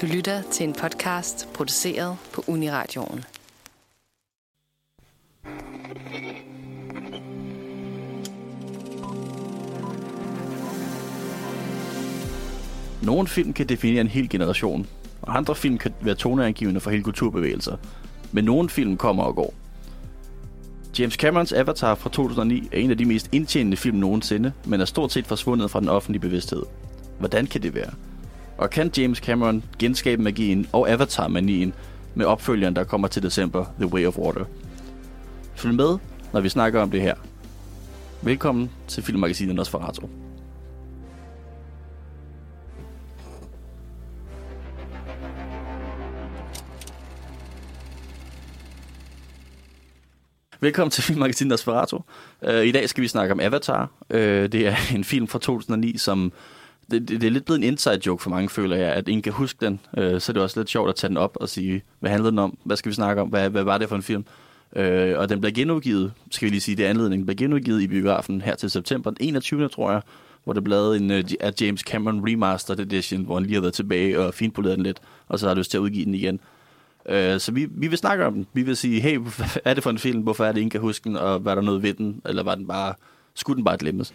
Du lytter til en podcast produceret på Uniradioen. Nogle film kan definere en hel generation, og andre film kan være toneangivende for hele kulturbevægelser. Men nogle film kommer og går. James Camerons Avatar fra 2009 er en af de mest indtjenende film nogensinde, men er stort set forsvundet fra den offentlige bevidsthed. Hvordan kan det være? Og kan James Cameron genskabe magien og Avatar-manien med opfølgeren, der kommer til december, The Way of Water? Følg med, når vi snakker om det her. Velkommen til Filmmagasinet Nosferatu. Velkommen til Filmmagasinet Nosferatu. Uh, I dag skal vi snakke om Avatar. Uh, det er en film fra 2009, som... Det, det, er lidt blevet en inside joke for mange, føler jeg, at ingen kan huske den. Øh, så er det også lidt sjovt at tage den op og sige, hvad handlede den om? Hvad skal vi snakke om? Hvad, hvad var det for en film? Øh, og den bliver genudgivet, skal vi lige sige, det er anledningen, den bliver genudgivet i biografen her til september den 21. tror jeg, hvor det blev en uh, James Cameron Remastered Edition, hvor han lige har været tilbage og finpoleret den lidt, og så har lyst til at udgive den igen. Øh, så vi, vi vil snakke om den. Vi vil sige, hey, hvad er det for en film? Hvorfor er det, ingen kan huske den? Og var der noget ved den? Eller var den bare, skulle den bare glemmes?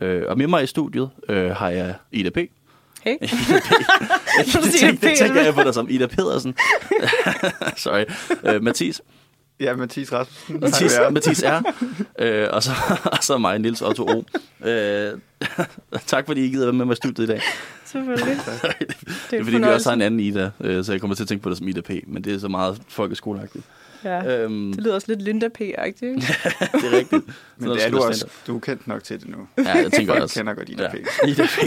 Øh, og med mig i studiet øh, har jeg Ida P. Hey. Ida P. det, tænker, det tænker jeg på dig som Ida Pedersen. Sorry. Øh, Mathis. Ja, Mathis Rasmussen. Mathis, Mathis R. Øh, og, så, og så mig, Nils Otto O. Øh, tak fordi I gider være med mig i studiet i dag. Selvfølgelig. Det er fordi, vi også har en anden Ida, øh, så jeg kommer til at tænke på det som Ida P. Men det er så meget folkeskoleagtigt. Ja. Øhm, Det lyder også lidt Linda P-agtigt. ikke? det er rigtigt. Men det er du du også. Du er kendt nok til det nu. Ja, jeg tænker Folk også. kender godt Ida ja. P. Ida P.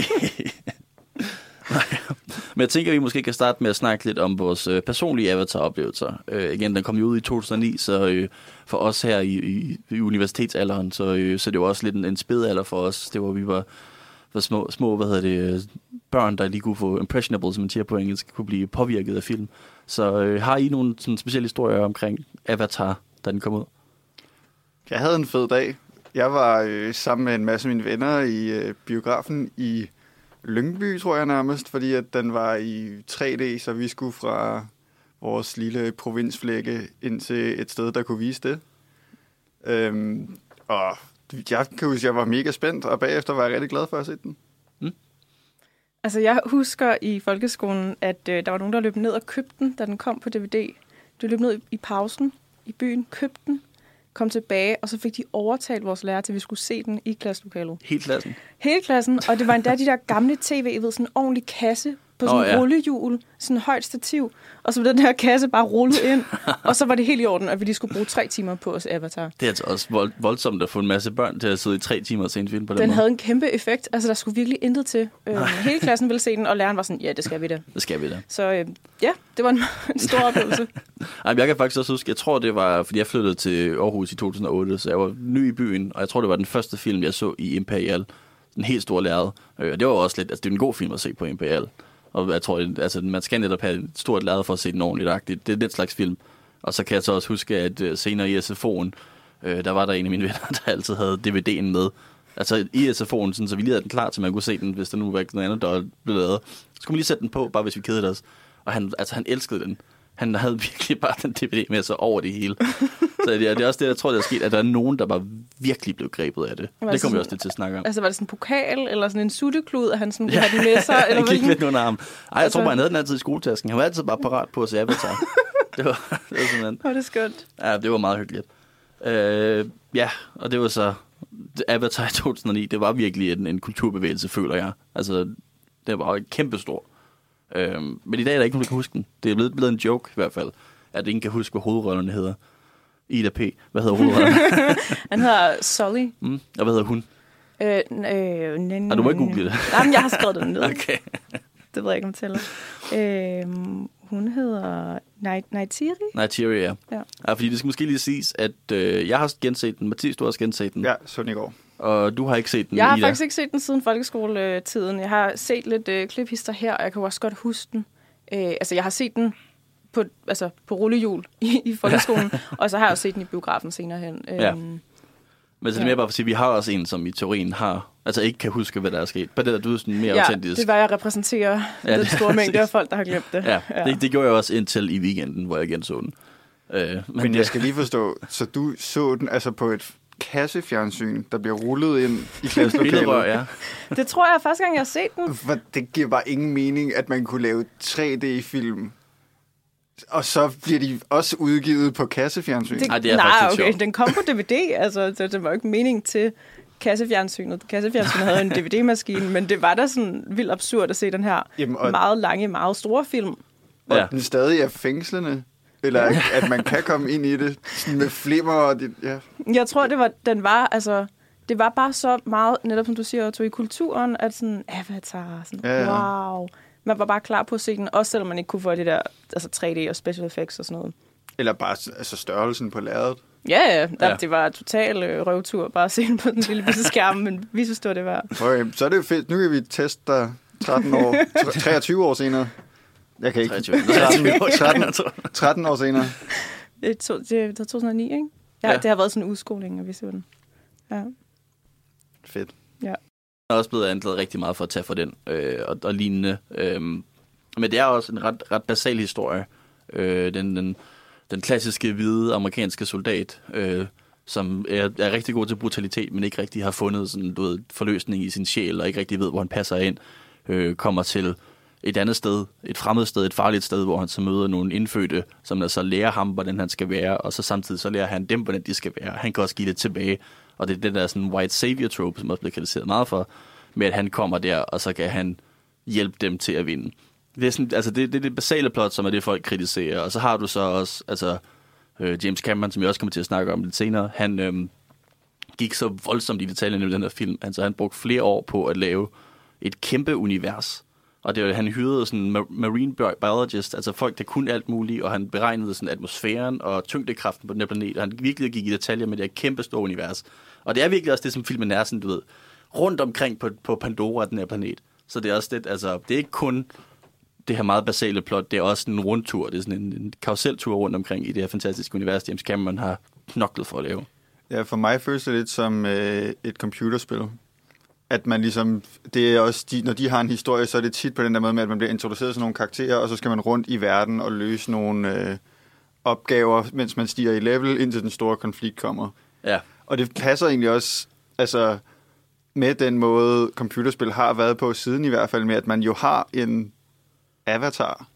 Men jeg tænker, at vi måske kan starte med at snakke lidt om vores øh, personlige avatar-oplevelser. Øh, igen, den kom jo ud i 2009, så øh, for os her i, i, i universitetsalderen, så, øh, så det var også lidt en, en spædalder for os. Det var, vi var, var små, små, hvad hedder det, øh, børn, der lige kunne få impressionable, som man siger på engelsk, kunne blive påvirket af film. Så øh, har I nogle sådan, specielle historier omkring Avatar, da den kom ud? Jeg havde en fed dag. Jeg var øh, sammen med en masse af mine venner i øh, biografen i Lyngby, tror jeg nærmest, fordi at den var i 3D, så vi skulle fra vores lille provinsflække ind til et sted, der kunne vise det. Øhm, og jeg kan huske, at jeg var mega spændt, og bagefter var jeg rigtig glad for at se den. Altså, jeg husker i folkeskolen, at øh, der var nogen, der løb ned og købte den, da den kom på DVD. De løb ned i, pausen i byen, købte den, kom tilbage, og så fik de overtalt vores lærer til, at vi skulle se den i klasselokalet. Helt klassen. Hele klassen, og det var endda de der gamle tv, ved, sådan en ordentlig kasse på sådan en ja. rullehjul, sådan højt stativ, og så var den her kasse bare rullet ind, og så var det helt i orden, at vi lige skulle bruge tre timer på os Avatar. Det er altså også vold, voldsomt at få en masse børn til at sidde i tre timer og se en film på den, Den måde. havde en kæmpe effekt. Altså, der skulle virkelig intet til. Øh, hele klassen ville se den, og læreren var sådan, ja, det skal vi da. Det skal vi da. Så øh, ja, det var en, en stor oplevelse. Ej, jeg kan faktisk også huske, jeg tror det var, fordi jeg flyttede til Aarhus i 2008, så jeg var ny i byen, og jeg tror det var den første film, jeg så i Imperial. Den helt store lærred. Øh, og det var også lidt, altså det er en god film at se på Imperial. Og jeg tror, altså man skal netop have et stort lærred for at se den ordentligt agtigt. Det er den slags film. Og så kan jeg så også huske, at øh, senere i SFO'en, øh, der var der en af mine venner, der altid havde DVD'en med. Altså i SFO'en, sådan, så vi lige havde den klar til, man kunne se den, hvis der nu var noget andet, der blev lavet. Så skulle man lige sætte den på, bare hvis vi kedede os. Og han, altså, han elskede den. Han havde virkelig bare den DVD med sig over det hele. Så det er, det er også det, jeg tror, der er sket, at der er nogen, der bare virkelig blev grebet af det. Var Det kommer vi sådan- også lidt til at snakke om. Altså, var det sådan en pokal, eller sådan en sutteklud, at han sådan ville have den med sig? Eller han gik med nogle arm. Ej, jeg Altså- tror bare, han havde den altid i skoletasken. Han var altid bare parat på at se Avatar. det var, det var simpelthen... Hvor er det skønt. Ja, det var meget hyggeligt. Øh, ja, og det var så... Avatar i 2009, det var virkelig en, en kulturbevægelse, føler jeg. Altså, det var kæmpe stor. Øh, men i dag er der ikke nogen, der kan huske den. Det er blevet, blevet en joke i hvert fald, at ingen kan huske, hvad hovedrollerne hedder. Ida P. Hvad hedder hovedrollerne? Han hedder Sully. mm, og hvad hedder hun? Øh, øh, n- Ah, du må ikke google det. Nej, men jeg har skrevet det ned. Okay. Det ved jeg ikke, om tæller. Øh, hun hedder Night Nightiri. Nigeria, ja. Ja. ja. fordi det skal måske lige siges, at øh, jeg har genset den. Mathias, du har også genset den. Ja, sådan i går. Og du har ikke set den, Jeg har Ida. faktisk ikke set den siden folkeskoletiden. Jeg har set lidt øh, kliphister her, og jeg kan jo også godt huske den. Øh, altså, jeg har set den på, altså, på rullehjul i, i folkeskolen, og så har jeg også set den i biografen senere hen. Ja. Øhm, Men så er det Ja. mere bare for at sige, at vi har også en, som i teorien har Altså ikke kan huske, hvad der er sket. På det der, du er sådan mere Ja, autentisk. det var, jeg repræsenterer Ja, ja, den det- store mængde af folk, der har glemt det. Ja, det, det gjorde jeg også indtil i weekenden, hvor jeg igen så den. Øh, men Men jeg skal lige forstå, så du så den altså på et kassefjernsyn, der bliver rullet ind i klasselokalet? Ja. Det tror jeg er første gang, jeg har set den. For det giver bare ingen mening, at man kunne lave 3D-film, og så bliver de også udgivet på kassefjernsyn. Det, Ej, det er nej, faktisk okay, sjovt. den kom på DVD, altså det, det var jo ikke mening til kassefjernsynet. Kassefjernsynet havde en DVD-maskine, men det var da sådan vildt absurd at se den her Jamen, og- meget lange, meget store film. Og Ja. den stadig er fængslende. Eller at, man kan komme ind i det sådan med flimmer og det, ja. Jeg tror, det var, den var, altså, det var bare så meget, netop som du siger, Otto, i kulturen, at sådan, Avatar, sådan, Ja, ja. wow. Man var bare klar på at se den, også selvom man ikke kunne få det der altså 3D og special effects og sådan noget. Eller bare altså størrelsen på lærredet. Ja, ja, der, Ja. det var total øh, røvtur bare at se den på den lille bitte skærm, men vi synes, det var det var. Okay, så er det jo fedt. Nu kan vi teste dig 13 år, tre- 23 år senere. Jeg kan ikke. 23. 13, 13 år senere. Det, to, det, det var 2009, ikke? Ja, Ja. ja, det har været sådan en udskoling, at vi så den. Ja. Fedt. Jeg er også blevet anklaget rigtig meget for at tage for den øh, og, og lignende. Øhm, men det er også en ret, ret basal historie. Øh, den, den, den klassiske hvide amerikanske soldat, øh, som er, er rigtig god til brutalitet, men ikke rigtig har fundet sådan, du ved, forløsning i sin sjæl, og ikke rigtig ved, hvor han passer ind, øh, kommer til et andet sted, et fremmed sted, et farligt sted, hvor han så møder nogle indfødte, som der så lærer ham, hvordan han skal være, og så samtidig så lærer han dem, hvordan de skal være. Han kan også give det tilbage, og det er den der sådan white savior trope, som også bliver kritiseret meget for, med at han kommer der, og så kan han hjælpe dem til at vinde. Det er, sådan, altså det, det er det basale plot, som er det, folk kritiserer. Og så har du så også altså, øh, James Cameron, som jeg også kommer til at snakke om lidt senere. Han øh, gik så voldsomt i detaljerne i den her film. Altså, han brugte flere år på at lave et kæmpe univers. Og det var, han hyrede sådan marine biologist, altså folk, der kunne alt muligt, og han beregnede sådan atmosfæren og tyngdekraften på den her planet. Og han virkelig gik i detaljer med det her kæmpe store univers. Og det er virkelig også det, som filmen er, sådan, du ved, rundt omkring på, på Pandora, den her planet. Så det er også det, altså, det er ikke kun det her meget basale plot, det er også en rundtur. Det er sådan en, en karuseltur rundt omkring i det her fantastiske univers, James Cameron har knoklet for at lave. Ja, for mig føles det lidt som øh, et computerspil. At man ligesom, det er også, de, når de har en historie, så er det tit på den der måde med, at man bliver introduceret til nogle karakterer, og så skal man rundt i verden og løse nogle øh, opgaver, mens man stiger i level, indtil den store konflikt kommer. Ja, Og det passer egentlig også, altså med den måde, computerspil har været på siden i hvert fald, med at man jo har en avatar,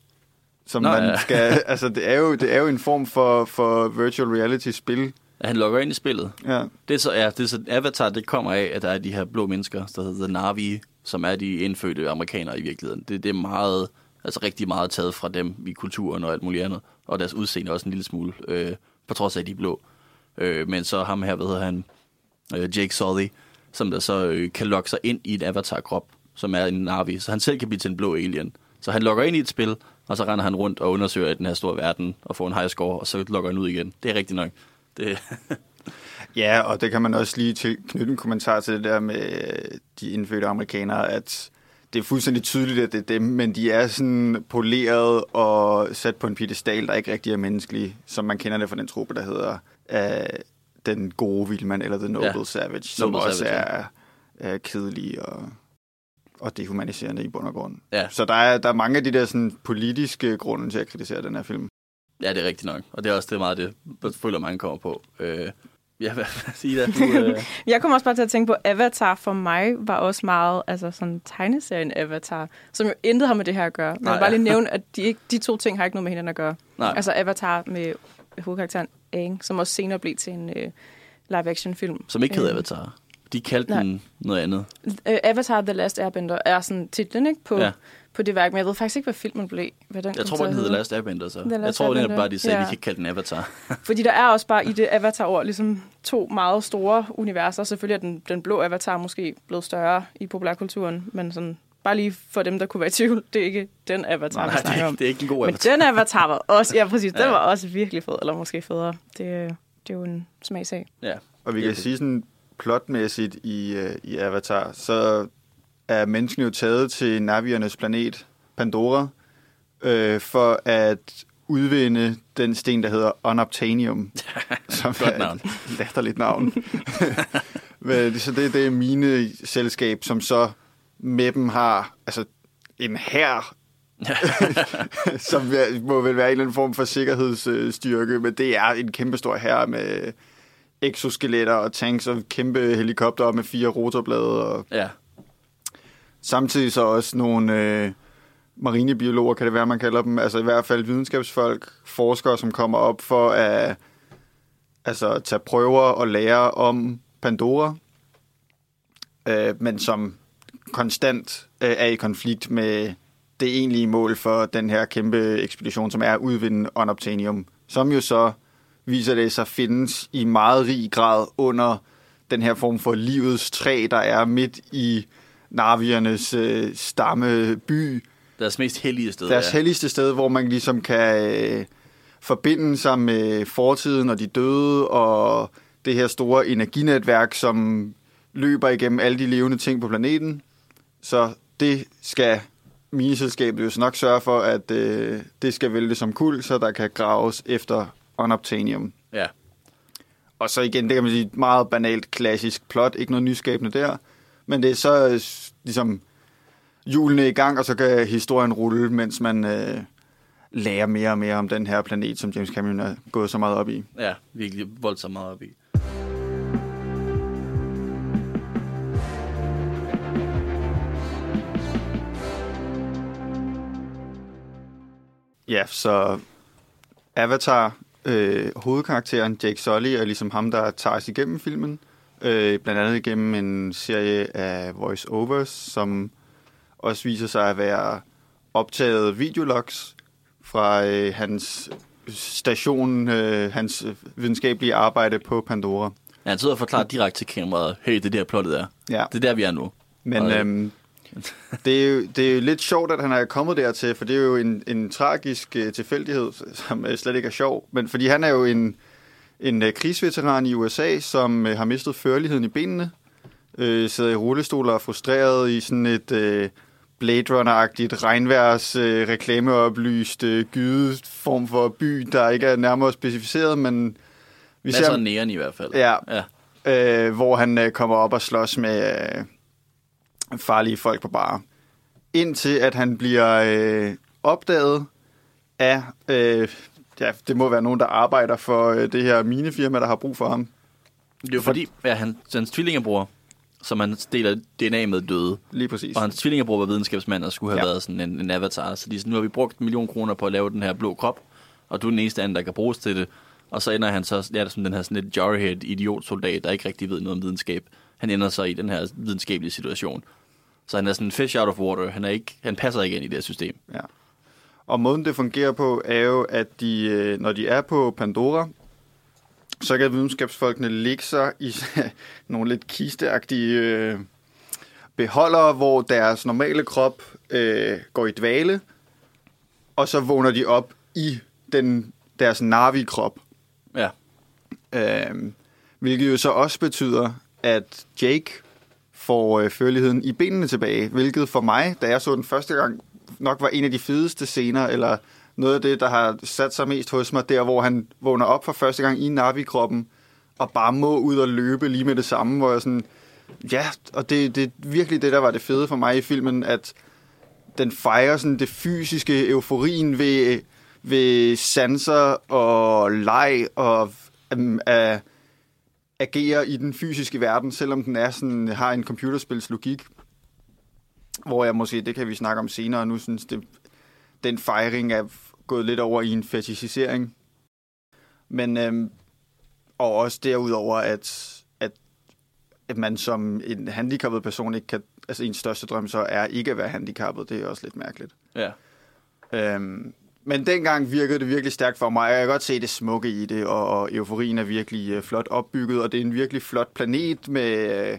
som Nå, man ja. skal, altså det er jo, det er jo en form for, for virtual reality-spil. Han logger ind i spillet. Ja. Det er så, ja, det er så, Avatar, det kommer af, at der er de her blå mennesker, der hedder Navi, som er de indfødte amerikanere i virkeligheden. Det, det er meget, altså rigtig meget taget fra dem i kulturen og alt muligt andet. Og deres udseende også en lille smule, øh, på trods af, at de er blå. Øh, men så ham her, hvad hedder han, øh, Jake Sully, som der så øh, kan logge sig ind i en avatar-krop, som er en Navi, så han selv kan blive til en blå alien. Så han logger ind i et spil, og så render han rundt og undersøger den her store verden, og får en high score, og så logger han ud igen. Det er rigtigt nok. Det, Ja, og det kan man også lige til, knytte en kommentar til det der med øh, de indfødte amerikanere, at det er fuldstændig tydeligt, at det er dem, men de er sådan poleret og sat på en piedestal, der ikke rigtig er menneskelig, som man kender det fra den truppe, der hedder uh, Den gode vildmand, eller The Noble Ja. Savage, som Noble også Savage, er, er kedelig og, og dehumaniserende i bund og grund. Ja. Så der er, der er mange af de der sådan, politiske grunde til at kritisere den her film. Ja, det er rigtigt nok. Og det er også det meget, det jeg føler mange kommer på. Øh, ja, hvad siger du? Øh, Jeg kommer også bare til at tænke på, Avatar for mig var også meget, altså sådan tegneserien Avatar, som jo intet har med det her at gøre. Men Nej, bare lige nævne, at de, ikke, de to ting har ikke noget med hinanden at gøre. nej, Altså Avatar med hovedkarakteren Aang, som også senere blev til en øh, live-action-film. som ikke hedder Øh, Avatar. De kaldte nej. den noget andet. Øh, Avatar The Last Airbender er sådan titlen ikke, på, Ja. På det værk, men jeg ved faktisk ikke, hvad filmen blev. Hvad den Jeg tror den hedder hedde. Last Airbender, så. The Jeg Last tror netop Airbender. bare, de sagde, at Ja. vi kan ikke kalde den Avatar. Fordi der er også bare i det Avatar-ord ligesom to meget store universer. Selvfølgelig er den, den blå Avatar måske blevet større i populærkulturen, men sådan, bare lige for dem, der kunne være i tvivl, det er ikke den Avatar, Nej, vi det, snakker er, om. ikke- det er ikke en god Men Avatar. den Avatar var også, ja præcis, den Ja. var også virkelig fed, eller måske federe. Det, det er jo en smagsag. Ja. Og vi kan sige sådan plotmæssigt i, øh, i Avatar, så er menneskene jo taget til Naviernes planet, Pandora, øh, for at udvinde den sten, der hedder Unobtainium. som Godt er navn. et latterligt navn. Så det, det er mine selskab, som så med dem har altså, en hær, som må vel være en eller anden form for sikkerhedsstyrke, men det er en kæmpe stor hær med exoskeletter og tanks og kæmpe helikopter med fire rotorblade og Ja. Samtidig så også nogle øh, marinebiologer, kan det være, man kalder dem, altså i hvert fald videnskabsfolk, forskere, som kommer op for at altså, tage prøver og lære om Pandora, øh, men som konstant øh, er i konflikt med det egentlige mål for den her kæmpe ekspedition, som er at udvinde Unobtainium, som jo så viser det sig findes i meget rig grad under den her form for livets træ, der er midt i Narviernes øh, stammeby. Deres mest hellige sted. Deres ja. helligste sted, hvor man ligesom kan øh, forbinde sig med fortiden og de døde, og det her store energinetværk, som løber igennem alle de levende ting på planeten. Så det skal mineselskabet jo nok sørge for, at øh, det skal vælte som kul, så der kan graves efter unobtainium. ja. Og så igen, det kan man sige, meget banalt klassisk plot, ikke noget nyskabende der. Men det er så øh, ligesom hjulene i gang, og så kan historien rulle, mens man øh, lærer mere og mere om den her planet, som James Cameron er gået så meget op i. ja, virkelig voldsomt meget op i. Ja, så Avatar, øh, hovedkarakteren Jake Sully, er ligesom ham, der tager os igennem filmen. Øh, blandt andet igennem en serie af voice-overs, som også viser sig at være optaget videologs fra øh, hans station, øh, hans videnskabelige arbejde på Pandora. Ja, han sidder og forklarer direkte til kameraet, hey, det er der plottet er. Ja. Det er der, vi er nu. Men Og- øhm, det, er jo, det er jo lidt sjovt, at han er kommet dertil, for det er jo en, en tragisk uh, tilfældighed, som uh, slet ikke er sjov. Men fordi han er jo en, en uh, krigsveteran i USA, som uh, har mistet førligheden i benene, uh, sidder i rullestol og er frustreret i sådan et uh, Blade Runner-agtigt regnværs uh, reklameoplyst uh, gyde form for by, der ikke er nærmere specificeret, men vi Masser af næren i hvert fald. Ja, ja. øh, hvor han øh, kommer op og slås med øh, farlige folk på bar. Indtil at han bliver øh, opdaget af, øh, ja, det må være nogen, der arbejder for øh, det her minefirma, der har brug for ham. Det er jo fordi, ja, han, hans tvillingebror, som han deler DNA med døde, Lige præcis. og hans tvillingebror var videnskabsmand og skulle have Ja. været sådan en, en avatar. Så de, sådan, nu har vi brugt en million kroner på at lave den her blå krop, og du er den eneste anden, der kan bruges til det. Og så ender han så ja, som den her sådan lidt jarhead idiotsoldat, der ikke rigtig ved noget om videnskab. Han ender så i den her videnskabelige situation. Så han er sådan en fish out of water. Han, er ikke, han passer ikke ind i det her system. Ja. Og måden det fungerer på, er jo, at de, øh, når de er på Pandora, så kan videnskabsfolkene ligge sig i nogle lidt kisteagtige øh, beholdere, hvor deres normale krop øh, går i dvale, og så vågner de op i den, deres Navi-krop. Ja. Øh, hvilket jo så også betyder, at Jake får øh, førligheden i benene tilbage, hvilket for mig, da jeg så den første gang, nok var en af de fedeste scener, eller noget af det, der har sat sig mest hos mig, der hvor han vågner op for første gang i Navi-kroppen, og bare må ud og løbe lige med det samme, hvor jeg sådan, ja, og det, det er virkelig det, der var det fede for mig i filmen, at den fejrer sådan det fysiske euforien ved, ved sanser og leg og um, at agere i den fysiske verden, selvom den er sådan, har en computerspils logik. Hvor jeg måske, det kan vi snakke om senere, nu synes det, den fejring er gået lidt over i en fetishisering. Men, øhm, og også derudover, at, at, at man som en handicappet person ikke kan, altså ens største drøm så er ikke at være handicappet, det er også lidt mærkeligt. Ja. Øhm, men dengang virkede det virkelig stærkt for mig, og jeg kan godt se det smukke i det, og, og euforien er virkelig øh, flot opbygget, og det er en virkelig flot planet med øh,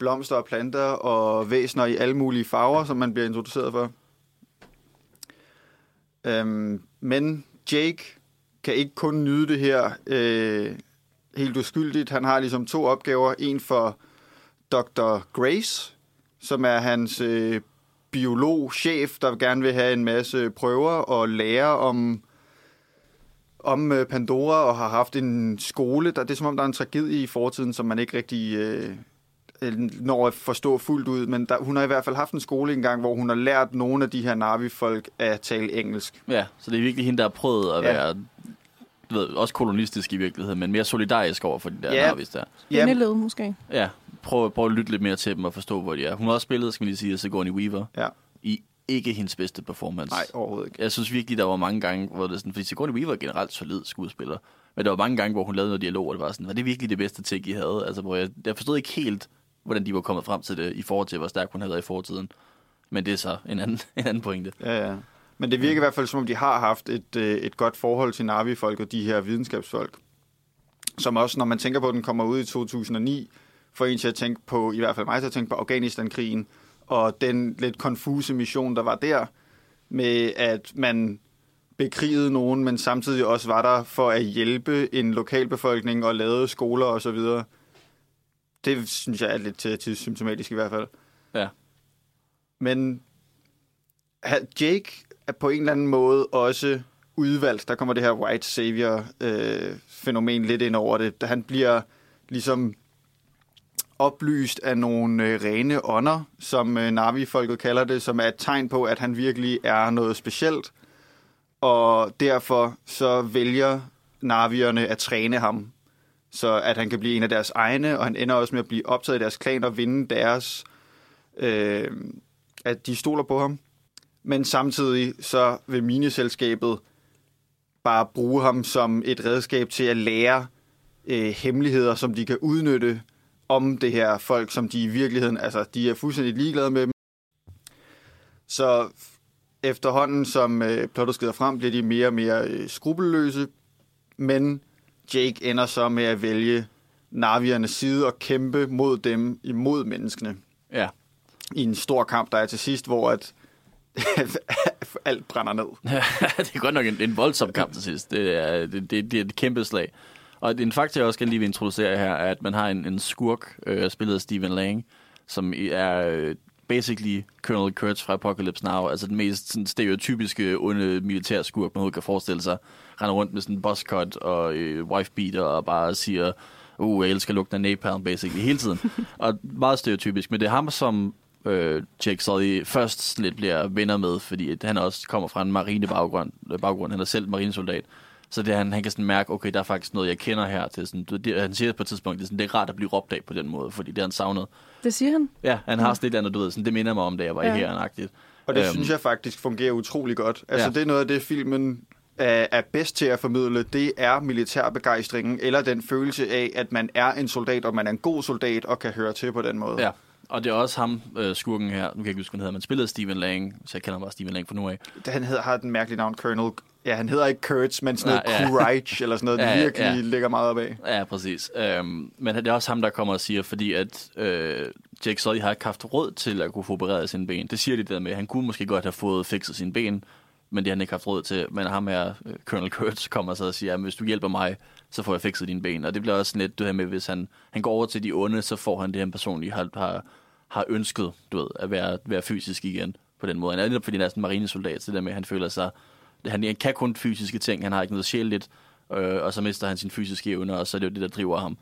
blomster og planter og væsener i alle mulige farver, som man bliver introduceret for. Øhm, men Jake kan ikke kun nyde det her øh, helt uskyldigt. Han har ligesom to opgaver. En for Dr. Grace, som er hans øh, biolog-chef, der gerne vil have en masse prøver og lære om, om øh, Pandora, og har haft en skole. Der, det er som om, der er en tragedie i fortiden, som man ikke rigtig øh, når at forstå fuldt ud, men der, hun har i hvert fald haft en skole engang, hvor hun har lært nogle af de her Navi-folk at tale engelsk. Ja, så det er virkelig hende, der har prøvet at Ja. være, du ved, også kolonistisk i virkeligheden, men mere solidarisk over for de der Ja. Narvis der. Ja, Indeled, måske. Ja, prøv, prøv at lytte lidt mere til dem og forstå, hvor de er. Hun har også spillet, skal vi lige sige, Sigourney Weaver ja. i ikke hendes bedste performance. Nej, overhovedet ikke. Jeg synes virkelig, der var mange gange, hvor det er sådan, fordi Sigourney Weaver er generelt solid skuespiller, men der var mange gange, hvor hun lavede noget dialog, og det var sådan, var det virkelig det bedste take, I havde? Altså, hvor jeg, jeg forstod ikke helt, hvordan de var kommet frem til det, i forhold til, hvor stærk hun havde været i fortiden. Men det er så en anden, en anden pointe. Ja, ja. Men det virker i hvert fald, som om de har haft et, øh, et godt forhold til Navi-folk og de her videnskabsfolk. Som også, når man tænker på, at den kommer ud i 2009, får en til at tænke på, i hvert fald mig til at tænke på Afghanistan-krigen, og den lidt konfuse mission, der var der, med at man bekrigede nogen, men samtidig også var der for at hjælpe en lokalbefolkning og lavede skoler og så videre. Det synes jeg er lidt øh, tidssymptomatisk i hvert fald. Ja. Men Jake er på en eller anden måde også udvalgt. Der kommer det her white savior-fænomen lidt ind over det. Han bliver ligesom oplyst af nogle øh, rene ånder, som øh, Navi-folket kalder det, som er et tegn på, at han virkelig er noget specielt. Og derfor så vælger Navierne at træne ham, så at han kan blive en af deres egne, og han ender også med at blive optaget i deres klan og vinde deres... Øh, at de stoler på ham. Men samtidig så vil mineselskabet bare bruge ham som et redskab til at lære øh, hemmeligheder, som de kan udnytte om det her folk, som de i virkeligheden, altså de er fuldstændig ligeglade med dem. Så efterhånden, som øh, plottet skrider frem, bliver de mere og mere øh, skrupelløse, men Jake ender så med at vælge Naviernes side og kæmpe mod dem imod menneskene Ja. i en stor kamp, der er til sidst, hvor at alt brænder ned. det er godt nok en, en voldsom kamp til sidst. Det er, det, det, det er et kæmpe slag. Og en fakta, jeg også skal lige vil introducere her, er, at man har en, en skurk, øh, spillet af Stephen Lang, som er øh, basically Colonel Kurtz fra Apocalypse Now, altså den mest sådan, stereotypiske onde militær skurk, man kan forestille sig. Render rundt med sådan en buzzcut og øh, wife beater og bare siger, uh, jeg elsker lugten af napalm, basically, hele tiden. og meget stereotypisk, men det er ham, som øh, Jake Sully først lidt bliver venner med, fordi at han også kommer fra en marine baggrund. baggrund. Han er selv marinesoldat. Så det, han, han kan sådan mærke, okay, der er faktisk noget, jeg kender her. Til sådan, det, han siger på et tidspunkt, det er, sådan, det er rart at blive råbt af på den måde, fordi det er han savnet. Det siger han. Ja, han har sådan lidt andet, du ved, sådan, det minder mig om, da jeg var Ja. i herrenagtigt. Og det Øhm, synes jeg faktisk fungerer utrolig godt. Altså Ja. det er noget af det, filmen er, er bedst til at formidle. Det er militærbegejstringen, eller den følelse af, at man er en soldat, og man er en god soldat, og kan høre til på den måde. Ja, og det er også ham, øh, skurken her, nu kan jeg ikke huske, hvad han hedder, men spillede Stephen Lang, så jeg kender ham bare Stephen Lang for nu af. Han hedder, har den mærkelige navn, Colonel... Ja, han hedder ikke Kurtz, men sådan noget Ja, ja. Courage, eller sådan noget. Ja, ja, virkelig ja. ligger meget op af. Ja, præcis. Øhm, men det er også ham, der kommer og siger, fordi at øh, Jake Sully har ikke haft råd til at kunne få opereret sine ben. Det siger de der med, han kunne måske godt have fået fikset sine ben, men det har han ikke haft råd til. Men ham her, øh, Colonel Kurtz, kommer så og siger, at hvis du hjælper mig, så får jeg fikset dine ben. Og det bliver også lidt det her med, hvis han, han går over til de onde, så får han det, han personligt har, har, har ønsket, du ved, at være, være fysisk igen på den måde. Han er netop fordi, han er sådan en marinesoldat, så det der med, at han føler sig, han kan kun fysiske ting, han har ikke noget sjældent, øh, og så mister han sin fysiske evner, og så er det jo det, der driver ham.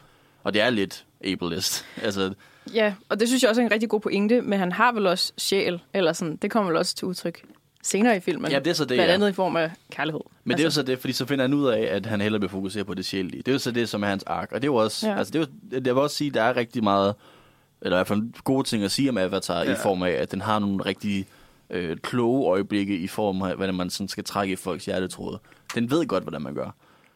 Og det er lidt ableist. Altså, Ja, og det synes jeg også er en rigtig god pointe, men han har vel også sjæl, eller sådan, det kommer vel også til udtryk senere i filmen. Ja, det er så det, Blandt ja. andet i form af kærlighed. Men det er jo så det, fordi så finder han ud af, at han hellere vil fokusere på det sjældne. Det er jo så det, som er hans ark. Og det er jo også, Ja. altså det er jo, jeg vil også sige, at der er rigtig meget, eller i hvert fald gode ting at sige om Avatar. Ja. i form af, at den har nogle rigtig øh, kloge øjeblikke i form af, hvordan man sådan skal trække i folks hjertetråde. Den ved godt, hvordan man gør.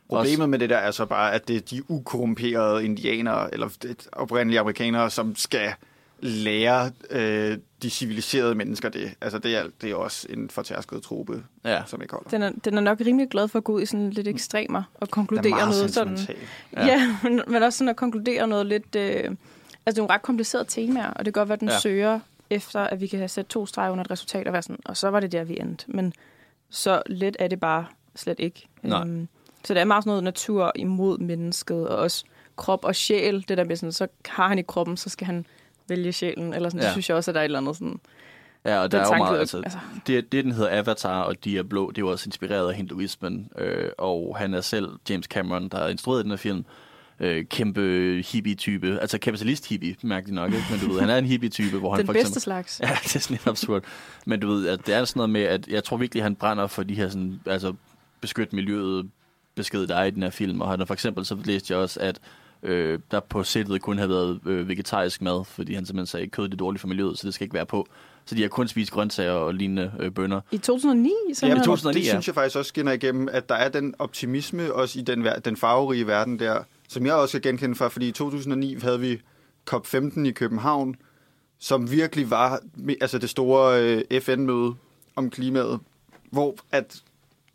Problemet med det der er så bare, at det er de ukorrumperede indianere, eller oprindelige amerikanere, som skal lære øh, de civiliserede mennesker det. Altså det er, det er også en fortærsket trope, Ja. som ikke holder. Den er, den er nok rimelig glad for at gå ud i sådan lidt ekstremer og konkludere noget sådan. Ja, ja men, men også sådan at konkludere noget lidt... Øh, altså, det er nogle ret komplicerede temaer, og det kan godt være, at den. Ja. søger efter, at vi kan have sat to streger under et resultat og være sådan, og så var det der, vi endte. Men så let er det bare slet ikke. Nej. Øhm, så det er meget sådan noget natur imod mennesket, og også krop og sjæl. Det der med sådan, så har han i kroppen, så skal han vælge sjælen. Eller sådan, ja. Det synes jeg også, at der er et eller andet sådan... Ja, og der er jo meget, altså, altså- det, det, den hedder Avatar og Diablo, det er jo også inspireret af hinduismen, øh, og han er selv, James Cameron, der har instrueret den her film, øh, kæmpe hippie-type. Altså kapitalist-hippie, mærkeligt nok, ikke? Men du ved, han er en hippie-type, hvor han Den for bedste eksempel... slags. Ja, det er sådan lidt absurd. Men du ved, at det er sådan noget med, at jeg tror virkelig, han brænder for de her sådan, altså beskytte miljøet besked, der er i den her film. Og han har for eksempel, så læste jeg også, at øh, der på sættet kun havde været øh, vegetarisk mad, fordi han simpelthen sagde, at kød det er dårligt for miljøet, så det skal ikke være på. Så de har kun spist grøntsager og lignende øh, bønder. I 2009? Ja, Sådan men noget? 2009, det ja. synes jeg faktisk også skinner igennem, at der er den optimisme også i den, den farverige verden der, som jeg også kan genkende fra, fordi i 2009 havde vi COP15 i København, som virkelig var altså det store øh, FN-møde om klimaet, hvor at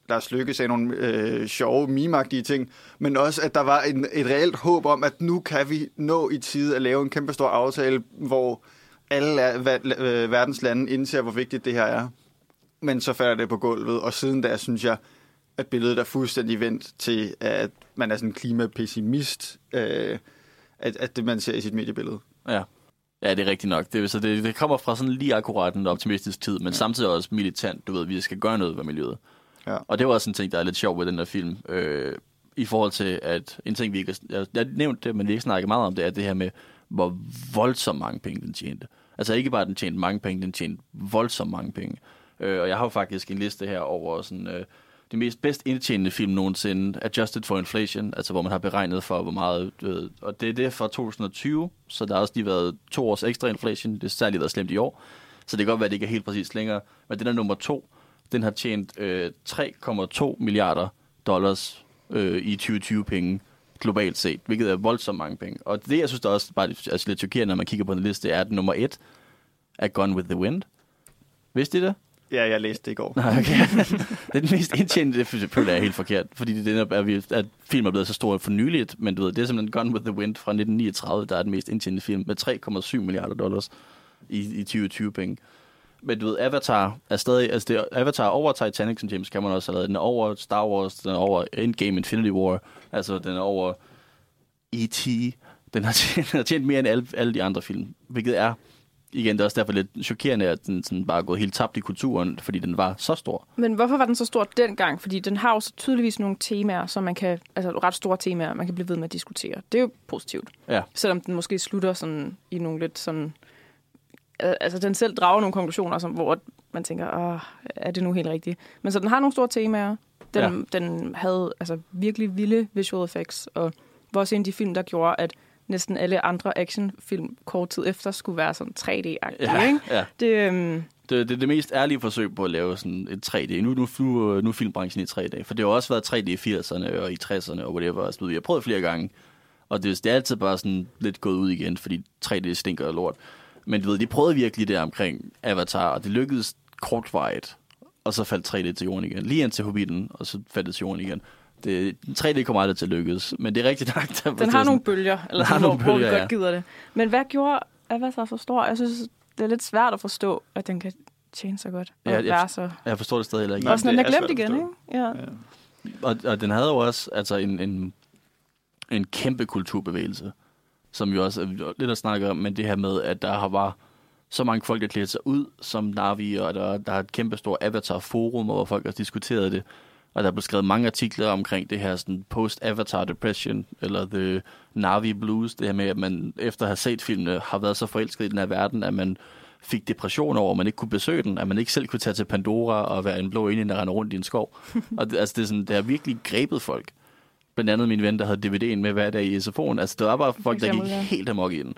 Lars Lykke sagde nogle øh, sjove, mimagtige ting, men også, at der var en, et reelt håb om, at nu kan vi nå i tide at lave en kæmpe stor aftale, hvor alle va- øh, verdens lande indser, hvor vigtigt det her er. Men så falder det på gulvet, og siden da synes jeg, at billedet er fuldstændig vendt til, at man er sådan en klimapessimist, øh, at, at det man ser i sit mediebillede. Ja. Ja, det er rigtigt nok. Det, så det, det kommer fra sådan lige akkurat en optimistisk tid, men ja. samtidig også militant. Du ved, vi skal gøre noget ved miljøet. Ja. Og det var også en ting, der er lidt sjov ved den her film. Øh, I forhold til, at en ting, vi ikke... Jeg, jeg nævnte det, men vi ikke snakket meget om det, er det her med, hvor voldsomt mange penge den tjente. Altså ikke bare, at den tjente mange penge, den tjente voldsomt mange penge. Øh, og jeg har jo faktisk en liste her over sådan... Øh, det mest bedst indtjenende film nogensinde, Adjusted for Inflation, altså hvor man har beregnet for, hvor meget, du ved, og det er det fra 2020, så der har også lige været to års ekstra inflation, det har særligt været slemt i år, så det kan godt være, at det ikke er helt præcis længere, men den er nummer to, den har tjent øh, 3,2 milliarder dollars øh, i 2020-penge globalt set, hvilket er voldsomt mange penge. Og det, jeg synes, der også bare altså lidt chokerende, når man kigger på den liste, er, at nummer et er Gone with the Wind. Vidste I det? Ja, jeg læste det i går. Nej, okay. det er den mest indtjente, det føler jeg er helt forkert, fordi det er, er, vi- at film er blevet så stor for nyligt, men du ved, det er simpelthen Gone with the Wind fra 1939, der er den mest indtjente film med 3,7 milliarder dollars i, i 2020 penge. Men du ved, Avatar er stadig, altså det Avatar er over Titanic, som James Cameron også har lavet. Den er over Star Wars, den er over Endgame Infinity War, altså den er over E.T., den har tjent, den har tjent mere end alle, alle de andre film, hvilket er, igen, det er også derfor lidt chokerende, at den sådan bare er gået helt tabt i kulturen, fordi den var så stor. Men hvorfor var den så stor dengang? Fordi den har jo så tydeligvis nogle temaer, som man kan, altså ret store temaer, man kan blive ved med at diskutere. Det er jo positivt. Ja. Selvom den måske slutter sådan i nogle lidt sådan... al- Altså, den selv drager nogle konklusioner, som, hvor man tænker, Åh, er det nu helt rigtigt? Men så den har nogle store temaer. Den, ja. den havde altså, virkelig vilde visual effects, og var også en af de film, der gjorde, at næsten alle andre actionfilm kort tid efter skulle være sådan 3D-agtige, Ja, ikke? ja. Det, øhm, Det, det er det mest ærlige forsøg på at lave sådan et 3D. Nu, nu, nu, nu er filmbranchen i 3D, for det har også været 3D i 80'erne og i 60'erne og whatever. Altså, vi har prøvet flere gange, og det, det er altid bare sådan lidt gået ud igen, fordi 3D stinker af lort. Men du ved, de prøvede virkelig det omkring Avatar, og det lykkedes kortvarigt, og så faldt 3D til jorden igen. Lige indtil Hobbiten, og så faldt det til jorden igen. Det, 3D kommer aldrig til at lykkes, men det er rigtigt nok. Der, Den har nogle bølger, eller Den har sådan, hvor, nogle hvor vi bølger, godt gider det. Men hvad gjorde Avatar så stor? Jeg synes, det er lidt svært at forstå, at den kan tjene så godt. Og Ja, jeg- være så... Jeg forstår det stadig heller ikke. Nej, Også når den det er er glemt igen, ikke? Ja. Ja. Og, og den havde jo også altså en, en, en kæmpe kulturbevægelse, som jo også er lidt at snakke om, men det her med, at der har var så mange folk, der klædte sig ud som Navi, og der, der er et kæmpe stort Avatar-forum, hvor folk har diskuteret det. Og der er blevet skrevet mange artikler omkring det her sådan post-Avatar depression, eller the Navi blues, det her med, at man efter at have set filmene, har været så forelsket i den her verden, at man fik depression over, at man ikke kunne besøge den, at man ikke selv kunne tage til Pandora og være en blå alien, der render rundt i en skov. og det, altså, det, er sådan, det har virkelig grebet folk. Blandt andet min ven, der havde DVD'en med hver dag i SFO'en. Altså, det var bare folk, der gik helt amok i den.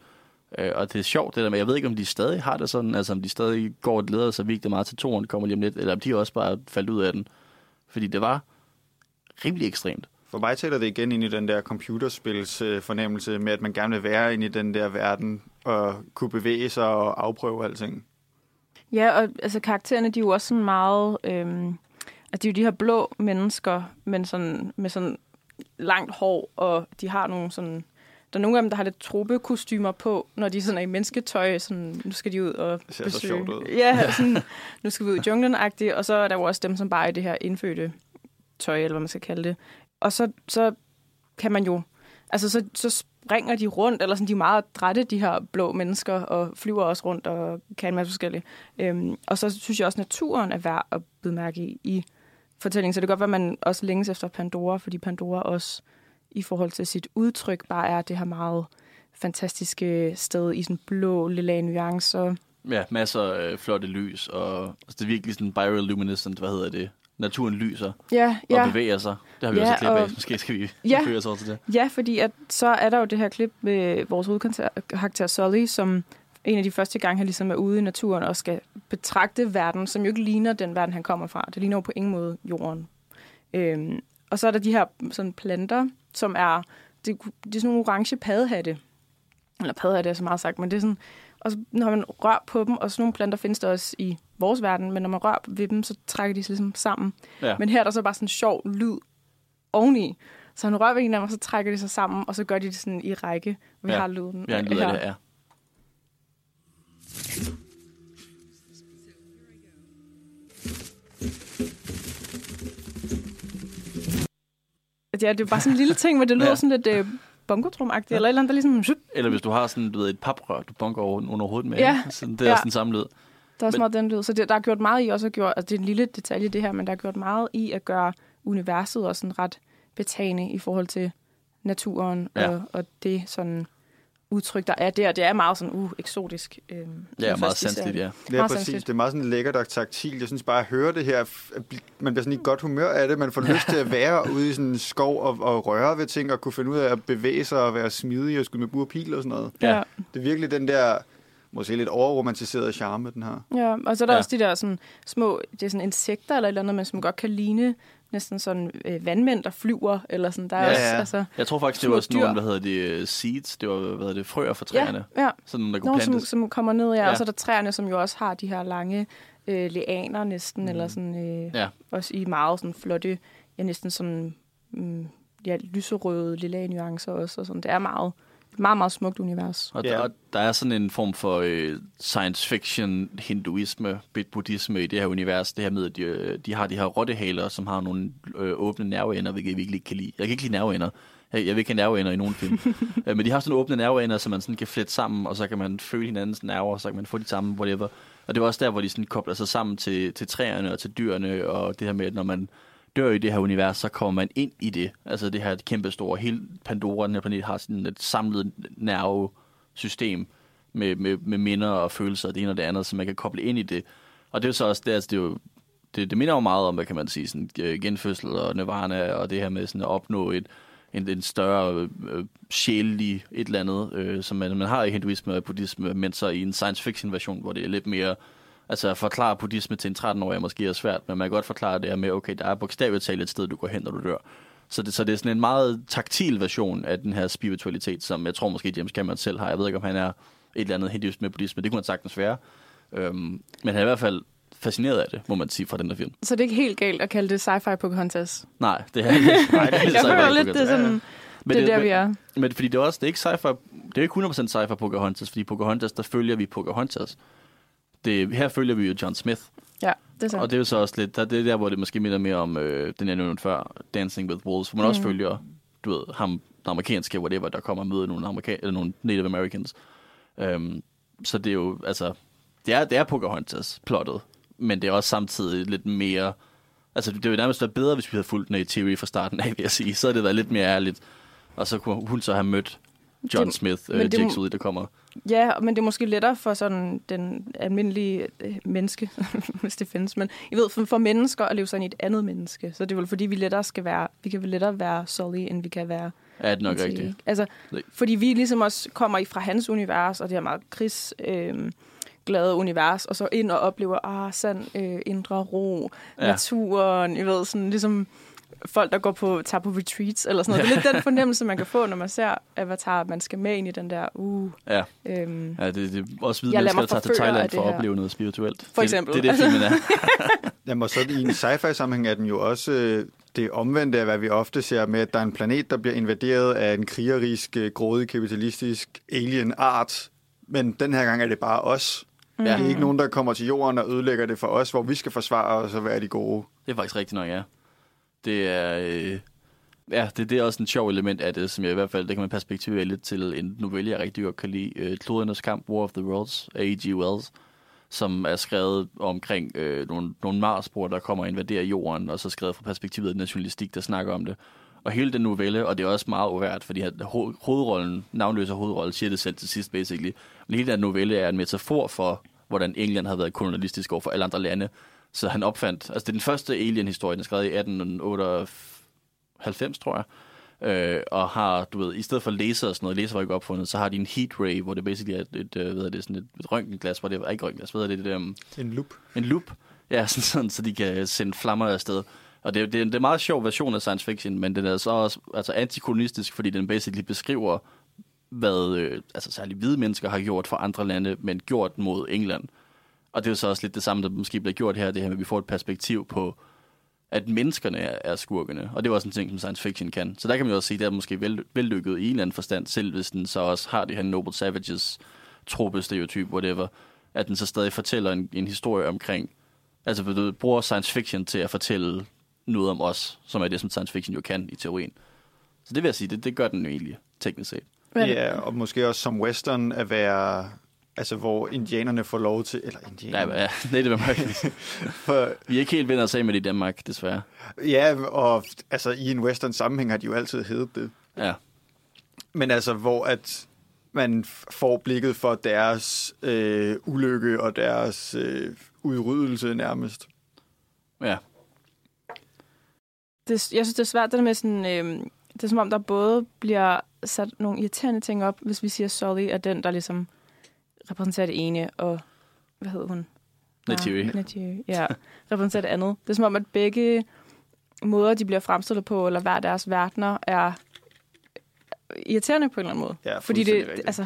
Øh, og det er sjovt, det der med, jeg ved ikke, om de stadig har det sådan, altså om de stadig går og glæder sig virkelig meget til toren, kommer lige om lidt, eller om de også bare faldt ud af den. Fordi det var rimelig ekstremt. For mig taler det igen ind i den der computerspils øh, fornemmelse med, at man gerne vil være inde i den der verden og kunne bevæge sig og afprøve alting. Ja, og altså karaktererne, de er jo også sådan meget... Øhm, at de er jo de her blå mennesker, men sådan, med sådan langt hår, og de har nogle sådan... Der er nogle af dem, der har lidt tropekostymer på, når de sådan er i mennesketøj. Sådan, nu skal de ud og Det ser så sjovt ud. Ja, sådan, nu skal vi ud i junglen -agtigt, og så er der jo også dem, som bare er i det her indfødte tøj, eller hvad man skal kalde det. Og så, så kan man jo... Altså, så, så springer de rundt, eller sådan, de er meget adrætte, de her blå mennesker, og flyver også rundt og kan en masse forskellige. Øhm, og så synes jeg også, at naturen er værd at bide mærke i, i fortællingen. Så det kan godt være, at man også længes efter Pandora, fordi Pandora også i forhold til sit udtryk bare er det her meget fantastiske sted i sådan blå, lilla nuancer. Ja, masser af flotte lys, og altså, det er virkelig sådan bioluminescent, hvad hedder det? Naturen lyser Ja, og ja. bevæger sig. Det har vi Ja, også et klip af. og- Måske skal vi Ja. føre os over til det. Ja, fordi at, så er der jo det her klip med vores hovedkarakter Sully, som en af de første gange, han ligesom er ude i naturen og skal betragte verden, som jo ikke ligner den verden, han kommer fra. Det ligner jo på ingen måde jorden. Øhm, og så er der de her sådan planter, som er, det, det er sådan nogle orange paddehatte. Eller paddehatte er så meget sagt, men det er sådan, og så, når man rører på dem, og sådan nogle planter findes der også i vores verden, men når man rører ved dem, så trækker de sig ligesom sammen. Ja. Men her er der så bare sådan en sjov lyd oveni. Så han rører ved en af dem, og så trækker de sig sammen, og så gør de det sådan i række. Vi Ja. har lyden Vi har en lyd af det her. Ja, det er bare sådan en lille ting, men det lyder Ja. ja. sådan lidt øh, bongotrum-agtigt, eller et eller andet, der ligesom... Shup, Eller hvis du har sådan du ved, et paprør, du bunker over, under hovedet med. Ja. Sådan, det er Ja. også den samme lyd. der er også Men- meget den lyd. Så det, der er gjort meget i også at gøre... Altså, det er en lille detalje, det her, men der er gjort meget i at gøre universet også sådan ret betagende i forhold til naturen Ja. og, og det sådan udtryk, der er der. Det er meget sådan uh, eksotisk. Øh, Ja, meget sanseligt, ja. Ja, Meget præcis. sanseligt. Det er meget sådan lækkert og taktilt. Jeg synes bare, at høre det her, man bliver sådan i godt humør af det. Man får lyst til at være ude i sådan en skov og, og røre ved ting, og kunne finde ud af at bevæge sig og være smidig og skyde med bur og pil og sådan noget. Ja. Det er virkelig den der, måske lidt overromantiserede charme, den her. Ja, og så er der Ja. ja. også de der sådan, små det er sådan insekter eller et eller andet, men som godt kan ligne næsten sådan øh, vandmænd, der flyver. Eller sådan. Der er Ja, også, ja. Altså, Jeg tror faktisk, det var sådan nogle, dyr. hvad hedder det, øh, seeds. Det var, hvad hedder det, frøer ja, træerne. ja. Sådan nogle, der kunne Nogle, som, plantes. som kommer ned, ja. Ja. ja. Og så er der træerne, som jo også har de her lange øh, lianer næsten, mm. eller sådan, øh, Ja. også i meget sådan flotte, ja, næsten sådan, mm, ja, lyserøde, lilla nuancer også. Og sådan. Det er meget, meget, meget smukt univers. Og der, og der er sådan en form for øh, science fiction, hinduisme, buddhisme i det her univers. Det her med, at de, øh, de har de her rottehaler, som har nogle øh, åbne nerveender, hvilket jeg virkelig ikke kan lide. Jeg kan ikke lide nerveender. Jeg, jeg vil ikke have nerveender i nogen film. Øh, Men de har sådan åbne nerveender, så man sådan kan flette sammen, og så kan man føle hinandens nerver, og så kan man få de samme, whatever. Og det var også der, hvor de sådan kobler sig sammen til, til træerne og til dyrene, og det her med, at når man dør i det her univers, så kommer man ind i det. Altså det her kæmpe store, hele Pandora, den her planet, har sådan et samlet nervesystem med, med, med minder og følelser, og det ene og det andet, så man kan koble ind i det. Og det er jo så også, det, altså, det er jo det, det minder jo meget om, hvad kan man sige, sådan, øh, genfødsel og nirvana, og det her med sådan at opnå et, en, en større øh, sjælelig et eller andet, øh, som man, man har i hinduisme og buddhisme, men så i en science fiction version, hvor det er lidt mere, altså at forklare buddhisme til en 13-årig er måske er svært, men man kan godt forklare det her med, okay, der er bogstaveligt talt et sted, du går hen, når du dør. Så det, så det er sådan en meget taktil version af den her spiritualitet, som jeg tror måske James Cameron selv har. Jeg ved ikke, om han er et eller andet hinduisme med buddhisme. Det kunne han sagtens være. Øhm, men han er i hvert fald fascineret af det, må man sige, fra den der film. Så det er ikke helt galt at kalde det sci-fi Pocahontas. Nej, det er ikke. Nej, det er Jeg føler lidt, det er sådan, Men det er der, men, vi er. Men fordi det er også, det er ikke sci-fi, det er ikke 100% sci-fi Pocahontas, fordi Pocahontas, der følger vi Pocahontas. Det, her følger vi jo John Smith, Ja, det er så. og det er jo så også lidt, der, det er der, hvor det måske minder mere om, øh, den jeg nævnte før, Dancing with Wolves, hvor man mm. også følger, du ved, ham, den amerikanske, whatever, der kommer og møder nogle, amerika- eller nogle Native Americans. Um, så det er jo, altså, det er, det er Pocahontas, plottet, men det er også samtidig lidt mere, altså det ville nærmest være bedre, hvis vi havde fulgt Nate Theory fra starten af, vil jeg sige. Så havde det været lidt mere ærligt, og så kunne hun så have mødt John Det- Smith, øh, det Sully, der kommer. Ja, men det er måske lettere for sådan den almindelige øh, menneske, hvis det findes. Men I ved, for, for mennesker at leve ind i et andet menneske. Så det er vel fordi, vi lettere skal være, vi kan vel lettere være Sully, end vi kan være Er det nok Jake. rigtigt? Altså, fordi vi ligesom også kommer i fra hans univers, og det her meget krigs... Øh, glade univers, og så ind og oplever, ah, sand, øh, indre ro, Ja. ja. naturen, I ved, sådan ligesom folk, der går på, tager på retreats, eller sådan noget. Det er lidt den fornemmelse, man kan få, når man ser Avatar, at man skal med ind i den der, uh, Ja. øhm, Ja, det, det er også hvide mennesker, der tager til Thailand for at opleve noget spirituelt. For Det- eksempel. Det, det er det, filmen er. Jamen, og så i en sci-fi sammenhæng er den jo også øh, det omvendte af, hvad vi ofte ser med, at der er en planet, der bliver invaderet af en krigerisk, øh, grådig, kapitalistisk alien-art. Men den her gang er det bare os. Mm. Ja. Det er ikke nogen, der kommer til jorden og ødelægger det for os, hvor vi skal forsvare os og være de gode. Det er faktisk rigtigt nok, ja. Det er... Øh, ja, det, det er også en sjov element af det, som jeg i hvert fald, det kan man perspektivere lidt til en novelle, jeg rigtig godt kan lide. Øh, Klodernes kamp, War of the Worlds af A.G. Wells, som er skrevet omkring øh, nogle, nogle Marsbor, der kommer og invaderer jorden, og så skrevet fra perspektivet af den journalistik, der snakker om det. Og hele den novelle, og det er også meget uvært, fordi ho- hovedrollen, navnløse hovedrollen, siger det selv til sidst, basically. Men hele den novelle er en metafor for, hvordan England havde været kolonialistisk over for alle andre lande. Så han opfandt, altså det er den første Alien-historie, den er skrevet i 1898, tror jeg. Øh, og har, du ved, i stedet for laser og sådan noget, laser var ikke opfundet, så har de en heat ray, hvor det basically er et, et, øh, hvad er det, sådan et, et røntgenglas, hvor det er ikke røntgenglas, hvad er det, det um, En loop. en loop, ja, sådan, sådan, så de kan sende flammer afsted. Og det, er- det, det er en meget sjov version af science fiction, men den er så også altså antikolonistisk, fordi den basically beskriver, hvad øh, altså særligt hvide mennesker har gjort for andre lande, men gjort mod England. Og det er jo så også lidt det samme, der måske bliver gjort her, det her med, at vi får et perspektiv på, at menneskerne er, er skurkene. Og det er også en ting, som science fiction kan. Så der kan man jo også sige, at det er måske vel, vellykket i en eller anden forstand, selv hvis den så også har det her Noble Savages trope, stereotyp, whatever, at den så stadig fortæller en, en historie omkring, altså du bruger science fiction til at fortælle noget om os, som er det, som science fiction jo kan i teorien. Så det vil jeg sige, det, det gør den jo egentlig, teknisk set. Ja, og måske også som western at være... Altså, hvor indianerne får lov til... Eller Ja, indianerne. ja, Native Americans. For, Vi er ikke helt venner af med det i Danmark, desværre. ja, og altså, i en western sammenhæng har de jo altid heddet det. Ja, Men altså, hvor at man får blikket for deres øh, ulykke og deres øh, udryddelse nærmest. ja. det, jeg synes, det er svært, det der med sådan... Øh, det er som om, der både bliver sat nogle irriterende ting op, hvis vi siger, Sully er den, der ligesom repræsenterer det ene, og hvad hedder hun? Native. Ja, Native, ja. repræsenterer det andet. Det er som om, at begge måder, de bliver fremstillet på, eller hver deres verdener, er irriterende på en eller anden måde. Ja, Fordi det, rigtigt. altså,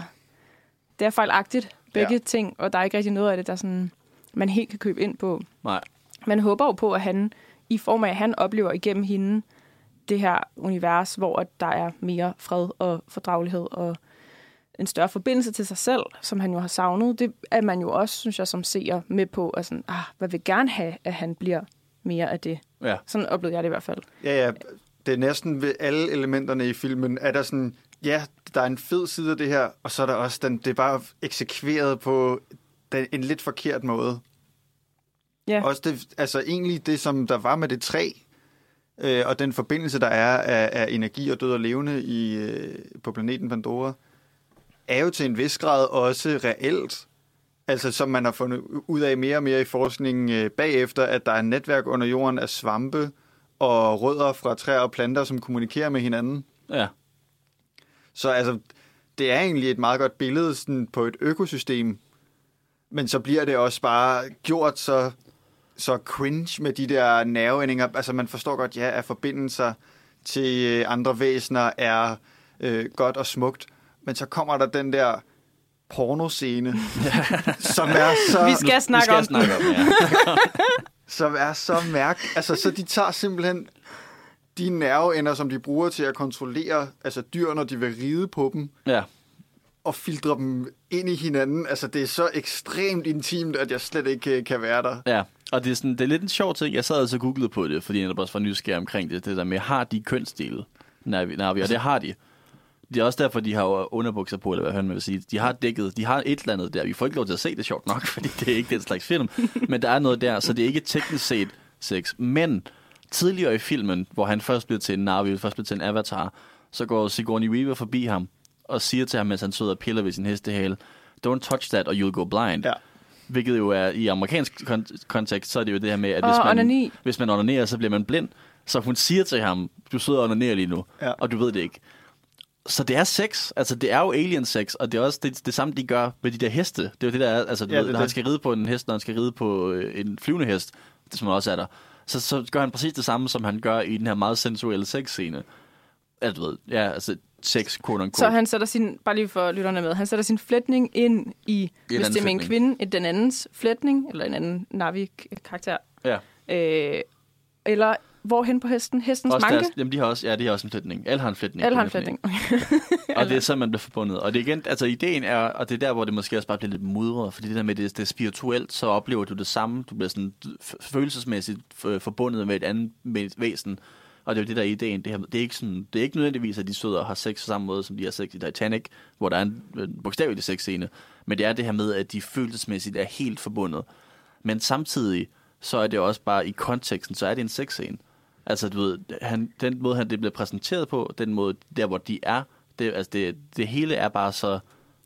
det er fejlagtigt, begge Ja. ting, og der er ikke rigtig noget af det, der sådan, man helt kan købe ind på. Nej. Man håber jo på, at han, i form af, at han oplever igennem hende, det her univers, hvor at der er mere fred og fordragelighed og en større forbindelse til sig selv, som han jo har savnet. Det er man jo også, synes jeg, som ser med på, at sådan, ah, hvad vil gerne have, at han bliver mere af det. Ja, Sådan oplevede jeg det i hvert fald. Ja, ja. Det er næsten ved alle elementerne i filmen, er der sådan, ja, der er en fed side af det her, og så er der også den, det er bare eksekveret på den, en lidt forkert måde. Ja. Også det, altså egentlig det, som der var med det træ, øh, og den forbindelse, der er af, af energi og død og levende i, øh, på planeten Pandora, er jo til en vis grad også reelt. Altså som man har fundet ud af mere og mere i forskningen øh, bagefter, at der er et netværk under jorden af svampe og rødder fra træer og planter, som kommunikerer med hinanden. ja. Så altså, det er egentlig et meget godt billede sådan, på et økosystem, men så bliver det også bare gjort så, så cringe med de der nerveændinger. Altså man forstår godt, ja, at forbindelser til øh, andre væsener er øh, godt og smukt, men så kommer der den der pornoscene, som er så... Vi skal snakke vi om skal snakke om ja. som er så mærk. Altså, så de tager simpelthen de nerveender, som de bruger til at kontrollere altså dyr, når de vil ride på dem, ja. og filtre dem ind i hinanden. Altså, det er så ekstremt intimt, at jeg slet ikke øh, kan være der. Ja, og det er, sådan, det er lidt en sjov ting. Jeg sad altså og googlede på det, fordi jeg også var nysgerrig omkring det. Det der med, har de kønsdele? Navi, Navi, og det har de. Det er også derfor, de har jo underbukser på, eller hvad man vil sige. De har dækket, de har et eller andet der. Vi får ikke lov til at se det sjovt nok, fordi det er ikke den slags film. Men der er noget der, så det er ikke teknisk set sex. Men tidligere i filmen, hvor han først bliver til en Navi, først bliver til en avatar, så går Sigourney Weaver forbi ham og siger til ham, mens han sidder og piller ved sin hestehale, don't touch that, or you'll go blind. Ja. Hvilket jo er, i amerikansk kon- kontekst, så er det jo det her med, at Og hvis man, onani. hvis man onanerer, så bliver man blind. Så hun siger til ham, du sidder og onanerer lige nu, Ja. og du ved det ikke. Så det er sex, altså det er jo alien sex, og det er også det, det samme, de gør med de der heste. Det er jo det, der er, altså du Ja, ved, når han det. skal ride på en hest, når han skal ride på øh, en flyvende hest, det som også er der, så, så gør han præcis det samme, som han gør i den her meget sensuelle sexscene. Altså, du ved, ja, altså sex, quote unquote. Så han sætter sin, bare lige for lytterne med, han sætter sin flætning ind i, hvis anden det er med en kvinde, i den andens flætning, eller en anden Navi-karakter. Ja. Øh, eller hvorhen på hesten? Hestens Også manke? deres, jamen, de har også, ja, de har også en flætning. Alle har en flætning. På har en flætning. Og det er sådan, man bliver forbundet. Og det er igen, altså ideen er, og det er der, hvor det måske også bare bliver lidt mudret, fordi det der med, det, det er spirituelt, så oplever du det samme. Du bliver sådan følelsesmæssigt f- forbundet med et andet med et væsen. Og det er jo det, der er ideen. Det, her, det, er ikke sådan, det er ikke nødvendigvis, at de sidder og har sex på samme måde, som de har sex i Titanic, hvor der er en, en bogstavelig sexscene. Men det er det her med, at de følelsesmæssigt er helt forbundet. Men samtidig, så er det også bare i konteksten, så er det en sexscene. Altså, du ved, han, den måde, han det bliver præsenteret på, den måde, der hvor de er, det, altså det, det hele er bare så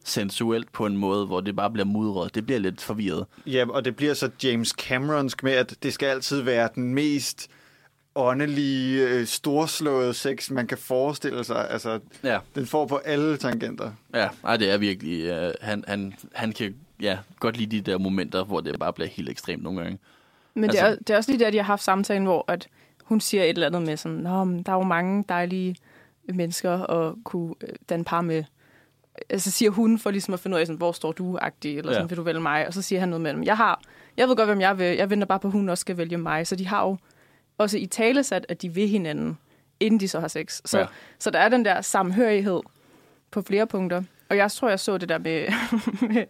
sensuelt på en måde, hvor det bare bliver mudret. Det bliver lidt forvirret. Ja, og det bliver så James Cameronsk med, at det skal altid være den mest åndelige, øh, storslåede sex, man kan forestille sig. Altså, Ja, den får på alle tangenter. ja ej, det er virkelig... Uh, han, han, han kan ja, godt lide de der momenter, hvor det bare bliver helt ekstremt nogle gange. Men Altså- det, er, det er også lige der, de har haft samtalen, hvor at hun siger et eller andet med sådan, Nå, men der er jo mange dejlige mennesker at kunne øh, danne par med. Altså siger hun for ligesom at finde ud af, sådan, hvor står du-agtig, eller sådan, Ja. vil du vælge mig? Og så siger han noget med dem. Jeg har, jeg ved godt, hvem jeg vil. Jeg venter bare på, at hun også skal vælge mig. Så de har jo også i tale sat, at de vil hinanden, inden de så har sex. Så, ja. så der er den der samhørighed på flere punkter. Og jeg tror, jeg så det der med, med,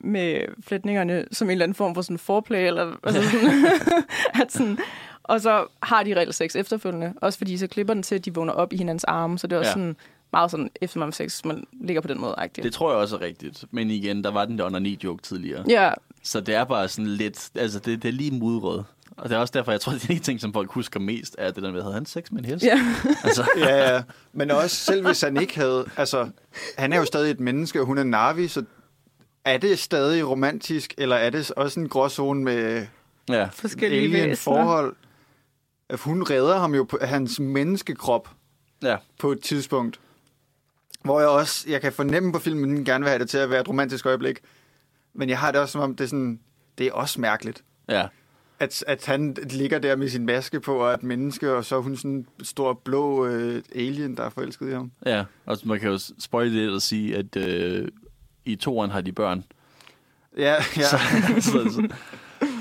med flætningerne som en eller anden form for sådan foreplay, eller altså sådan, at sådan, og så har de reelt sex efterfølgende. Også fordi så klipper den til, at de vågner op i hinandens arme, så det er også Ja. sådan meget sådan, efter man har sex, man ligger på den måde. -agtigt. Det tror jeg også er rigtigt. Men igen, der var den der under joke tidligere. Ja, Så det er bare sådan lidt... Altså, det, det er lige mudret. Og det er også derfor, jeg tror, det er de ting, som folk husker mest, er det der med, havde han sex med en hest? ja. Altså, Ja, ja. Men også selv hvis han ikke havde... Altså, han er jo stadig et menneske, og hun er Navi, så er det stadig romantisk, eller er det også en gråzone med ja. forskellige væsener. At Hun redder ham jo på hans menneskekrop Ja, på et tidspunkt. Hvor jeg også, jeg kan fornemme på filmen, at den gerne vil have det til at være et romantisk øjeblik. Men jeg har det også som om, det er, sådan, det er også mærkeligt. ja. At, at han ligger der med sin maske på, og et menneske, og så er hun sådan en stor blå øh, alien, der er forelsket i ham. Ja, og man kan jo spoil det og sige, at øh, i toeren har de børn. Ja, ja. Så, så, så,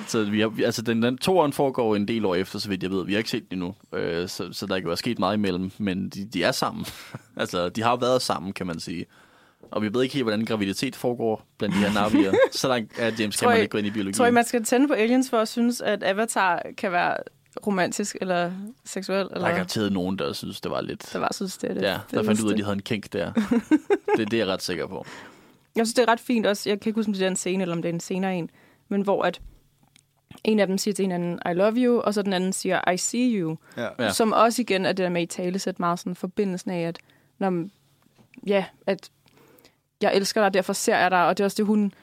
så vi har, altså den, den toeren foregår en del år efter, så vidt jeg ved. Vi har ikke set den endnu, øh, så, så der kan jo være sket meget imellem, men de, de er sammen. altså, de har været sammen, kan man sige. Og vi ved ikke helt, hvordan graviditet foregår blandt de her navier. så langt er James Cameron ikke gået ind i biologi. Tror I, man skal tænde på aliens for at synes, at Avatar kan være romantisk eller seksuel? Der er Eller? garanteret nogen, der synes, det var lidt... Der var, synes, det er det Ja, der fandt ud af, at de havde en kink der. det, det er jeg ret sikker på. Jeg synes, det er ret fint også. Jeg kan ikke huske, om det er en scene, eller om det er en senere en. Men hvor at en af dem siger til en anden, I love you, og så den anden siger, I see you. ja. Som også igen er det der med i tale sæt meget sådan forbindelsen af, at, når, ja, at jeg elsker dig, derfor ser jeg dig. Og det er også det, hun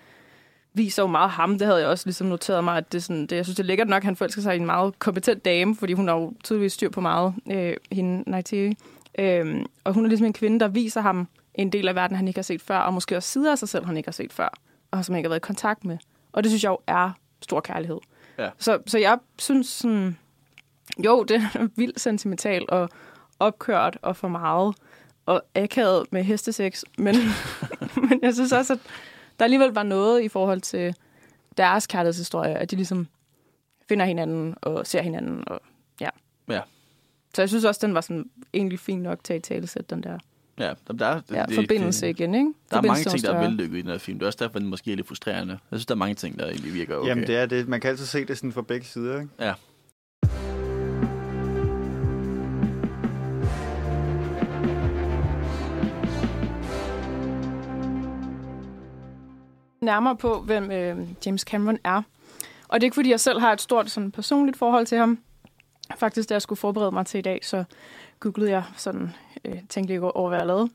viser jo meget ham. Det havde jeg også ligesom noteret mig, at det, er sådan, det, jeg synes, det er lækkert nok, at han forelsker sig i en meget kompetent dame, fordi hun har jo tydeligvis styr på meget, øh, hende Naitiri. Øhm, og hun er ligesom en kvinde, der viser ham en del af verden, han ikke har set før, og måske også sider af sig selv, han ikke har set før, og som han ikke har været i kontakt med. Og det synes jeg jo er stor kærlighed. Ja. Så, så jeg synes sådan, jo, det er vildt sentimental og opkørt og for meget og akavet med hestesex, men, men jeg synes også, at der alligevel var noget i forhold til deres kærlighedshistorie, at de ligesom finder hinanden og ser hinanden. Og, ja. Ja. Så jeg synes også, den var sådan egentlig fin nok til at tale sætte den der Ja, der er, ja, det, forbindelse det, igen, ikke? Der er mange ting, der er vellykket i den her film. Det er også derfor, den måske er lidt frustrerende. Jeg synes, der er mange ting, der egentlig virker okay. Jamen, det er det. Man kan altid se det sådan fra begge sider, ikke? Ja. nærmere på, hvem øh, James Cameron er. Og det er ikke, fordi jeg selv har et stort sådan, personligt forhold til ham. Faktisk, da jeg skulle forberede mig til i dag, så googlede jeg sådan, øh, tænkte lige over, hvad jeg lavede.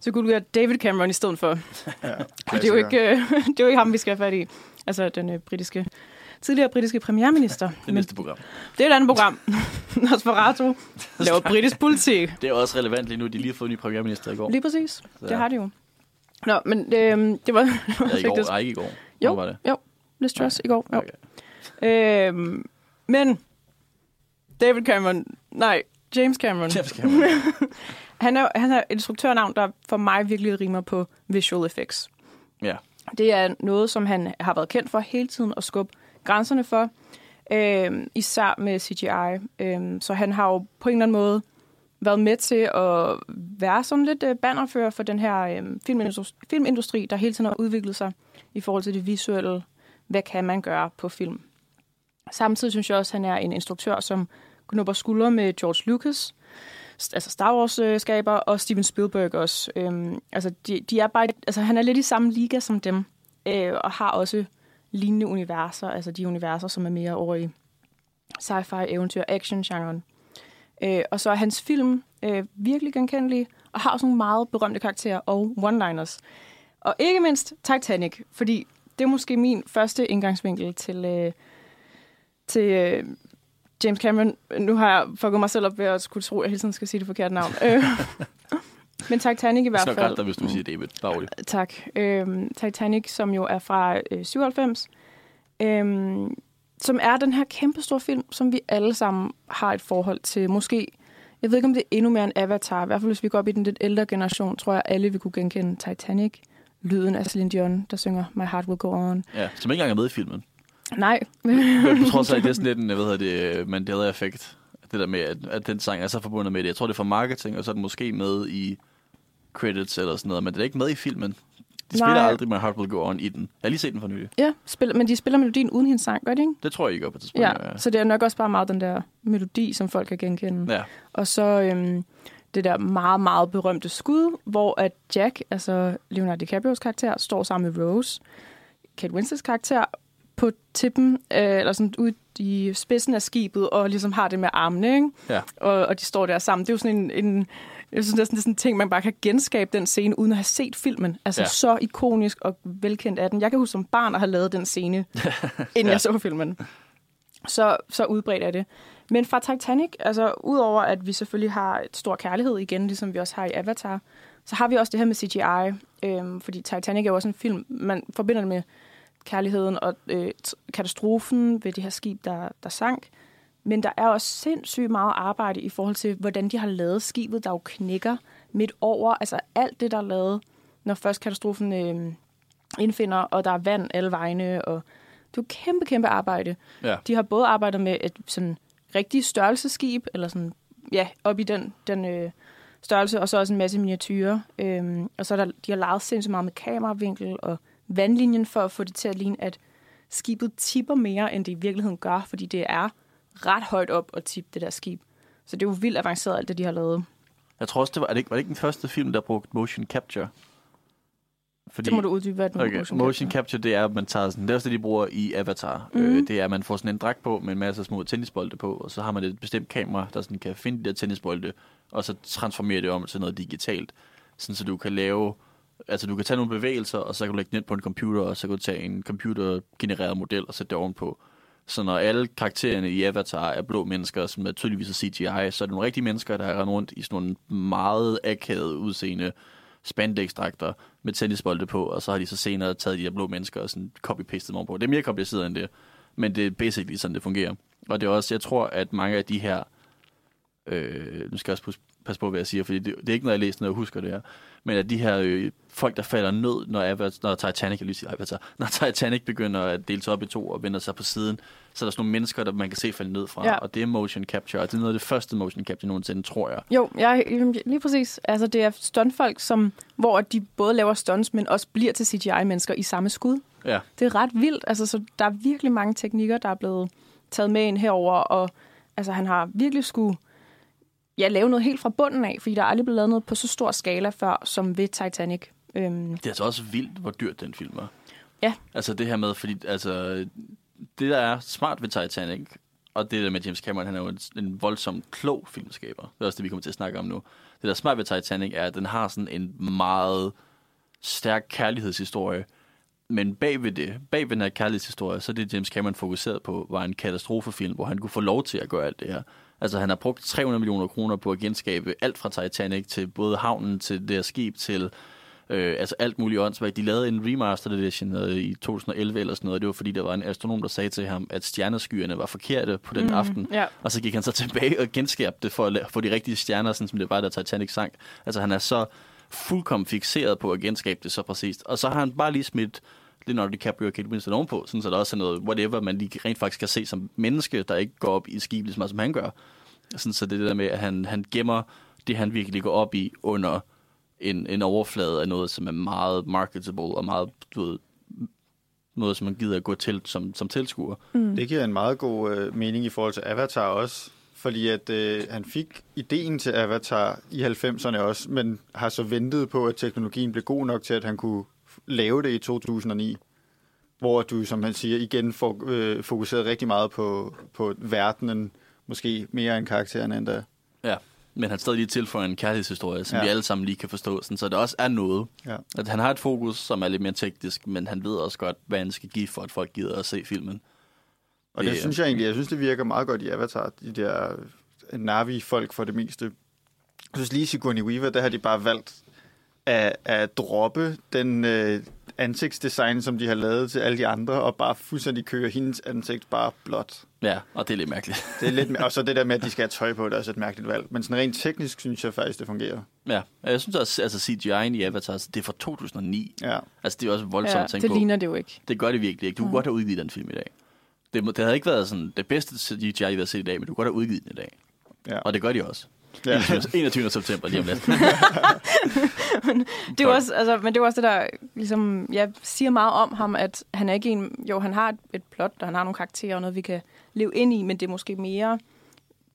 Så googlede jeg David Cameron i stedet for. Ja, det er, jo ikke, øh, det er jo ikke ham, vi skal have fat i. Altså den øh, britiske, tidligere britiske premierminister. Det næste program. det er et andet program. Nosferatu laver britisk politik. Det er også relevant lige nu. De har lige fået en ny premierminister i går. Lige præcis. Så- Det har de jo. Nå, men øh, det var... Ja, i går. Nej, ikke i går. Jo, Hvor var det? jo. Liz Truss i går. Jo. Okay. Øhm, men David Cameron, nej, James Cameron, James Cameron. han er, han er et instruktørnavn, der for mig virkelig rimer på visual effects. Ja. Det er noget, som han har været kendt for hele tiden at skubbe grænserne for, øhm, især med CGI. Øhm, så han har jo på en eller anden måde været med til at være sådan lidt øh, bannerfører for den her øhm, filmindustri, filmindustri, der hele tiden har udviklet sig i forhold til det visuelle. Hvad kan man gøre på film? Samtidig synes jeg også, at han er en instruktør, som knupper skuldre med George Lucas, altså Star Wars-skaber, og Steven Spielberg også. Øhm, altså, de, de er bare, altså, han er lidt i samme liga som dem, øh, og har også lignende universer, altså de universer, som er mere over i sci-fi, eventyr, action-genren. Øh, og så er hans film øh, virkelig genkendelige, og har også nogle meget berømte karakterer og one-liners. Og ikke mindst Titanic, fordi det er måske min første indgangsvinkel til, øh, til øh, James Cameron. Nu har jeg fucket mig selv op ved at skulle tro, at jeg hele tiden skal sige det forkerte navn. Øh, Men Titanic i hvert Så fald. godt, hvis du siger David. Bare roligt. Tak. Øhm, Titanic, som jo er fra øh, 97, øhm, som er den her kæmpe store film, som vi alle sammen har et forhold til. Måske, jeg ved ikke, om det er endnu mere en Avatar. I hvert fald, hvis vi går op i den lidt ældre generation, tror jeg, alle vil kunne genkende Titanic. Lyden af Celine Dion, der synger My Heart Will Go On. Ja, som ikke engang er med i filmen. Nej. På trods af, at det er sådan lidt en, hvad hedder det, Mandela-effekt. Det der med, at, at den sang er så forbundet med det. Jeg tror, det er for marketing, og så er den måske med i credits eller sådan noget, men det er ikke med i filmen. De spiller Nej. aldrig My Heart Will Go On i den. Jeg har lige set den for nylig. ja, spiller, men de spiller melodien uden hendes sang, gør de ikke? Det tror jeg, I gør på tidspunkt. Ja, så det er nok også bare meget den der melodi, som folk kan genkende. ja. Og så øhm, det der meget, meget berømte skud, hvor at Jack, altså Leonardo DiCaprios karakter, står sammen med Rose, Kate Winslets karakter, på tippen, øh, eller sådan ude i spidsen af skibet, og ligesom har det med armene, ikke? Ja. Og, og de står der sammen. Det er jo sådan en, en jeg synes næsten, det er sådan en ting, man bare kan genskabe den scene, uden at have set filmen. Altså Ja. så ikonisk og velkendt er den. Jeg kan huske som barn at have lavet den scene, inden ja. jeg så filmen. Så, så udbredt er det. Men fra Titanic, altså udover at vi selvfølgelig har et stor kærlighed igen, ligesom vi også har i Avatar, så har vi også det her med CGI. Øhm, fordi Titanic er jo også en film, man forbinder det med kærligheden og øh, katastrofen ved det her skib, der, der sank. Men der er også sindssygt meget arbejde i forhold til, hvordan de har lavet skibet, der jo knækker midt over. Altså alt det, der er lavet, når først katastrofen øh, indfinder, og der er vand alle vegne. Og det er jo kæmpe, kæmpe arbejde. ja. De har både arbejdet med et sådan rigtig størrelseskib, eller sådan, ja, op i den, den øh, størrelse, og så også en masse miniatyrer. Øhm, og så er der, de har leget sindssygt meget med kameravinkel og vandlinjen for at få det til at ligne, at skibet tipper mere, end det i virkeligheden gør, fordi det er ret højt op at tippe det der skib. Så det er jo vildt avanceret, alt det, de har lavet. Jeg tror også, det var, er det ikke, var det ikke den første film, der brugte motion capture? Fordi, Det må du uddybe, hvad det Okay, motion capture, det er, at man tager sådan, det er også det, de bruger i Avatar. Mm. Mhm. Øh, det er, at man får sådan en dragt på med en masse små tennisbolde på, og så har man et bestemt kamera, der sådan kan finde de der tennisbolde, og så transformere det om til noget digitalt. Sådan, så du kan lave, altså du kan tage nogle bevægelser, og så kan du lægge det ned på en computer, og så kan du tage en computergenereret model og sætte det ovenpå. Så når alle karaktererne i Avatar er blå mennesker, som er tydeligvis er CGI, så er det nogle rigtige mennesker, der har rendt rundt i sådan nogle meget akavede udseende spandex-dragter med tennisbolde på, og så har de så senere taget de her blå mennesker og sådan copy-pastet dem ovenpå. Det er mere kompliceret end det, men det er basically sådan, det fungerer. Og det er også, jeg tror, at mange af de her, øh, nu skal jeg også passe- på, hvad jeg siger, fordi det, det er ikke noget, jeg læser, når jeg husker det her, men at de her øh, folk, der falder ned, når, Avatar, når Titanic, jeg lige sige Avatar, når Titanic begynder at dele sig op i to og vender sig på siden, så er der sådan nogle mennesker, der man kan se falde ned fra, Ja. og det er motion capture, og det er noget af det første motion capture nogensinde, tror jeg. Jo, jeg, lige præcis. Altså, det er stuntfolk, som, hvor de både laver stunts, men også bliver til CGI-mennesker i samme skud. Ja, Det er ret vildt. Altså, så der er virkelig mange teknikker, der er blevet taget med ind herover, og altså, han har virkelig skulle ja, lave noget helt fra bunden af, fordi der er aldrig blevet lavet noget på så stor skala før, som ved Titanic. Øhm, Det er altså også vildt, hvor dyrt den film er. Ja. Altså det her med, fordi altså, det der er smart ved Titanic, og det der med James Cameron, han er jo en, en voldsomt klog filmskaber. Det er også det, vi kommer til at snakke om nu. Det der er smart ved Titanic er, at den har sådan en meget stærk kærlighedshistorie. Men bag ved det, bag ved den her kærlighedshistorie, så er det James Cameron fokuseret på, var en katastrofefilm, hvor han kunne få lov til at gøre alt det her. Altså han har brugt 300 millioner kroner på at genskabe alt fra Titanic til både havnen, til det her skib, til Øh, altså alt muligt åndssvagt. De lavede en remastered edition øh, i 2011 eller sådan noget. Det var fordi, der var en astronom, der sagde til ham, at stjerneskyerne var forkerte på den mm, aften. ja. Og så gik han så tilbage og genskabte det for at få de rigtige stjerner, sådan som det var, da Titanic sank. Altså han er så fuldkommen fixeret på at genskabe det så præcist. Og så har han bare lige smidt Leonardo DiCaprio og Kate Winslet ovenpå, sådan så der også er noget whatever, man lige rent faktisk kan se som menneske, der ikke går op i skib lige så meget, som han gør. Sådan, så det er der med, at han, han gemmer det, han virkelig går op i under en, en overflade af noget, som er meget marketable og meget, du ved, noget, som man gider at gå til som, som tilskuer. Mm. Det giver en meget god øh, mening i forhold til Avatar også, fordi at øh, han fik ideen til Avatar i 90'erne også, men har så ventet på, at teknologien blev god nok til, at han kunne lave det i 2009. Hvor du, som han siger, igen får øh, fokuseret rigtig meget på, på verdenen, måske mere end karaktererne endda. Ja, men han stadig lige tilføjer en kærlighedshistorie, som Ja. vi alle sammen lige kan forstå, sådan, så det også er noget. Ja. At han har et fokus, som er lidt mere teknisk, men han ved også godt, hvad han skal give for, at folk gider at se filmen. Og det Det synes jeg egentlig, jeg synes, det virker meget godt i Avatar, de der Navi-folk for det meste. Jeg synes lige Sigourney Weaver, der har de bare valgt at, at droppe den øh, ansigtsdesign, som de har lavet til alle de andre, og bare fuldstændig køre hendes ansigt bare blåt. Ja, og det er lidt mærkeligt. Det er lidt, og så det der med, at de skal have tøj på, det er også et mærkeligt valg. Men sådan rent teknisk synes jeg faktisk, det fungerer. Ja, og jeg synes også, altså CGI'en i Avatar, altså, det er fra 2009. Ja. Altså, det er også voldsomt Ja, at tænke det på. ligner det jo ikke. Det gør det virkelig ikke. Du kunne Mm. godt have udgivet den film i dag. Det, det havde ikke været sådan det bedste CGI, vi har set i dag, men du kunne godt have udgivet den i dag. Ja. Og det gør de også. Ja. 21. 21. september lige om lidt. Det er også, altså, men det er også det, der ligesom, jeg siger meget om ham, at han er ikke en... Jo, han har et, et plot, og han har nogle karakterer og noget, vi kan leve ind i, men det er måske mere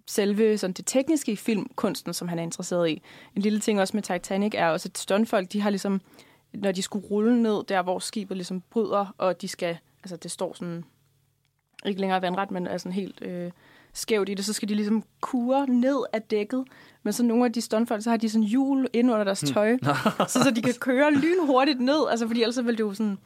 selve sådan det tekniske i filmkunsten, som han er interesseret i. En lille ting også med Titanic er også, at stuntfolk, de har ligesom, når de skulle rulle ned der, hvor skibet ligesom bryder, og de skal, altså det står sådan, ikke længere vandret, men er sådan helt øh, skævt i det, så skal de ligesom kure ned af dækket. Men så nogle af de stuntfolk, så har de sådan hjul ind under deres tøj, så, så de kan køre lynhurtigt ned, altså fordi ellers så vil det jo sådan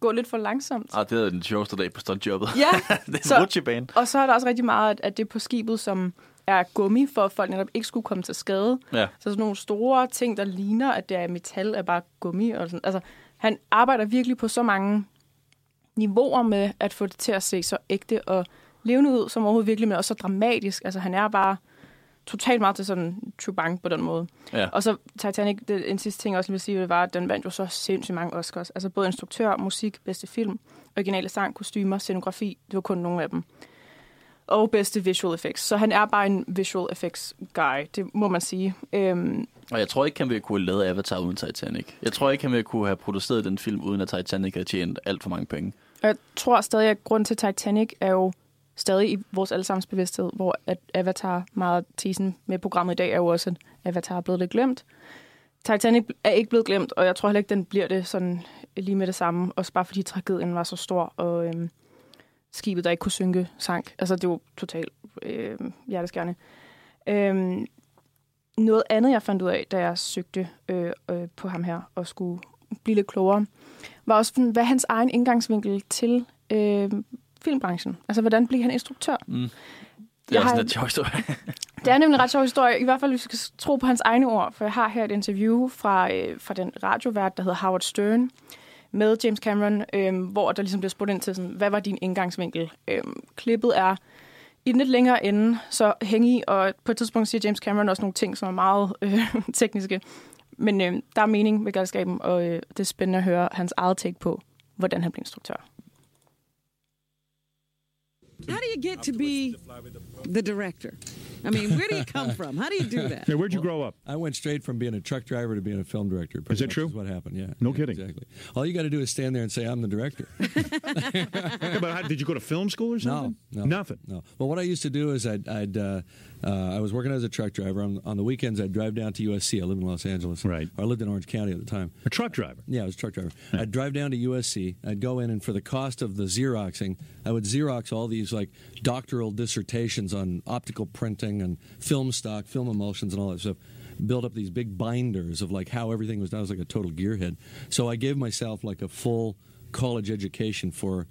gå lidt for langsomt. ah, det er den sjoveste dag på stuntjobbet. Ja, det er Så- rutsjebane. og så er der også rigtig meget, at- at det er på skibet, som er gummi, for at folk netop ikke skulle komme til skade. Ja. Så sådan nogle store ting, der ligner, at det er metal, er bare gummi. Og sådan. Altså, han arbejder virkelig på så mange niveauer med at få det til at se så ægte og levende ud, som overhovedet virkelig, men også så dramatisk. Altså, han er bare totalt meget til sådan Chubang på den måde. Ja. Og så Titanic, det, en sidste ting jeg også vil sige, det var, at den vandt jo så sindssygt mange Oscars. Altså både instruktør, musik, bedste film, originale sang, kostymer, scenografi, det var kun nogle af dem. Og bedste visual effects. Så han er bare en visual effects guy, det må man sige. Øhm, Og jeg tror ikke, han ville kunne have lavet Avatar uden Titanic. Jeg tror ikke, han ville kunne have produceret den film, uden at Titanic havde tjent alt for mange penge. og jeg tror stadig, at grunden til Titanic er jo stadig i vores allesammens bevidsthed, hvor at Avatar, meget tesen med programmet i dag, er jo også, at Avatar er blevet lidt glemt. Titanic er ikke blevet glemt, og jeg tror heller ikke, den bliver det sådan lige med det samme. Også bare fordi tragedien var så stor, og øhm, skibet, der ikke kunne synke, sank. Altså, det var totalt øh, hjerteskærende. Øhm, noget andet, jeg fandt ud af, da jeg søgte øh, øh, på ham her og skulle blive lidt klogere, var også, hvad hans egen indgangsvinkel til øh, filmbranchen? Altså, hvordan bliver han instruktør? Mm. Det Jeg er også har- en sjov historie. Det er nemlig en ret sjov historie, i hvert fald hvis vi skal tro på hans egne ord, for jeg har her et interview fra, øh, fra den radiovært, der hedder Howard Stern, med James Cameron, øh, hvor der ligesom bliver spurgt ind til, sådan, hvad var din indgangsvinkel? Øh, klippet er i den lidt længere ende, så hængig, og på et tidspunkt siger James Cameron også nogle ting, som er meget øh, tekniske. Men øh, der er mening med galskaben, og øh, det er spændende at høre hans eget take på, hvordan han blev instruktør. How do you get to be the director? I mean, where do you come from? How do you do that? Now, where'd you grow up? I went straight from being a truck driver to being a film director. Is that true? Is what happened? Yeah. No Yeah, kidding. Exactly. All you got to do is stand there and say, "I'm the director." Yeah, but how, did you go to film school or something? no, Nothing. No. Well, what I used to do is I'd, I'd uh, uh, I was working as a truck driver on, on the weekends. I'd drive down to USC. I lived in Los Angeles. Right. I lived in Orange County at the time. A truck driver. Yeah, I was a truck driver. I'd drive down to USC. I'd go in, and for the cost of the Xeroxing, I would Xerox all these like doctoral dissertations on optical printing and film stock, film emulsions, and all that stuff. Build up these big binders of like how everything was done. I was like a total gearhead. So I gave myself like a full college education for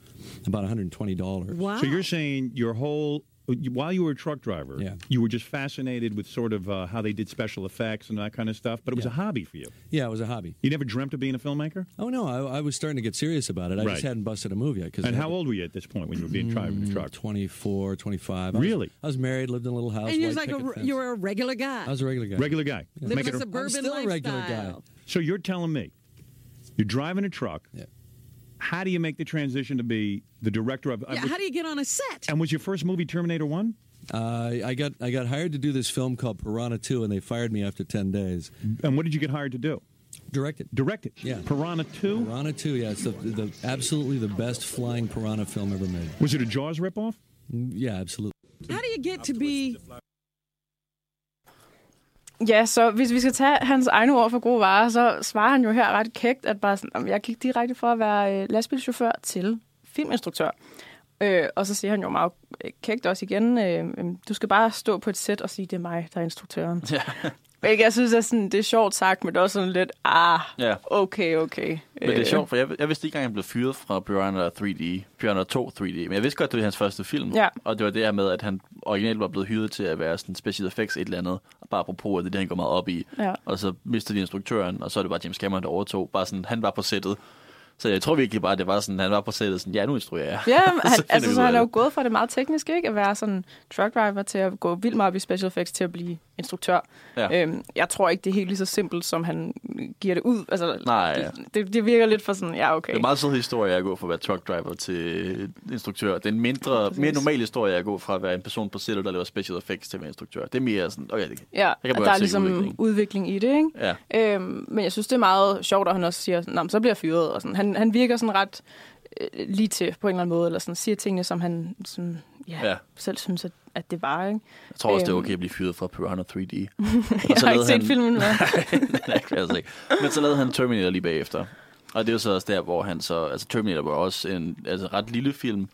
about $120. Wow. So you're saying your whole while you were a truck driver, Yeah. you were just fascinated with sort of uh, how they did special effects and that kind of stuff, but it was Yeah. a hobby for you. Yeah, it was a hobby. You never dreamt of being a filmmaker? Oh no, I, I was starting to get serious about it. I Right. just hadn't busted a move yet. Cause And I- how old were you at this point when you were being driving the truck? 24, 25. I was- Really? I was married, lived in a little house. and you're like a, picket fence. you were a regular guy. I was a regular guy. Regular guy. living Make a it a- suburban still a regular lifestyle. guy. so you're telling me you're driving a truck. Yeah. How do you make the transition to be the director of? Yeah, how do you get on a set? and was your first movie Terminator One? Uh, I got I got hired to do this film called Piranha 2, and they fired me after 10 days. And what did you get hired to do? Directed. Direct it. Yeah. Piranha Two. Piranha 2, yeah, it's the, the absolutely the best flying piranha film ever made. Was it a Jaws ripoff? Mm, Yeah, absolutely. How do you get to be Ja, så hvis vi skal tage hans egne ord for gode varer, så svarer han jo her ret kægt, at bare sådan, jeg gik direkte fra at være øh, lastbilchauffør til filminstruktør. Øh, og så siger han jo meget øh, kægt også igen, øh, du skal bare stå på et sæt og sige, det er mig, der er instruktøren. Ja. Hvilket jeg synes, er sådan, det er sjovt sagt, men det er også sådan lidt, ah, ja. okay, okay. Men det er Øh, sjovt, for jeg, jeg vidste ikke engang, han blev fyret fra Piranha 3D, Piranha 2 3D, men jeg vidste godt, det var hans første film. Ja. Og det var det her med, at han originalt var blevet hyret til at være sådan special effects et eller andet, og bare apropos, at det er det, han går meget op i. Ja. Og så mistede de instruktøren, og så er det bare James Cameron, der overtog. Bare sådan, han var på sættet. Så jeg tror virkelig bare, at det var sådan, han var på sættet sådan, ja, nu instruerer jeg. Ja, han, så altså, så han er jo gået fra det meget tekniske, ikke? At være sådan truck driver til at gå vildt meget op i special effects til at blive instruktør. Ja. Øhm, jeg tror ikke, det er helt lige så simpelt, som han giver det ud. Altså, Nej, ja. det, det virker lidt for sådan, ja, okay. Det er en meget sød historie at gå fra at være truck driver til instruktør. Det er en mindre, mere normal historie at gå fra at være en person på sættet, der laver special effects, til at være instruktør. Det er mere sådan, okay, det, Ja, kan at godt der er ligesom udviklingen. udvikling. i det, ikke? ja. Øhm, men jeg synes, det er meget sjovt, at han også siger, at så bliver jeg fyret. Og sådan. Han, han virker sådan ret lige til på en eller anden måde, eller sådan, siger tingene, som han sådan, ja, Ja. selv synes, at, at det var. Ikke? Jeg tror også, det er Øhm. okay at blive fyret fra Piranha 3D. Jeg har ikke set filmen. Med. Nej, det ikke. Men så lavede han Terminator lige bagefter. Og det er jo så også der, hvor han så... Altså Terminator var også en altså, ret lille film,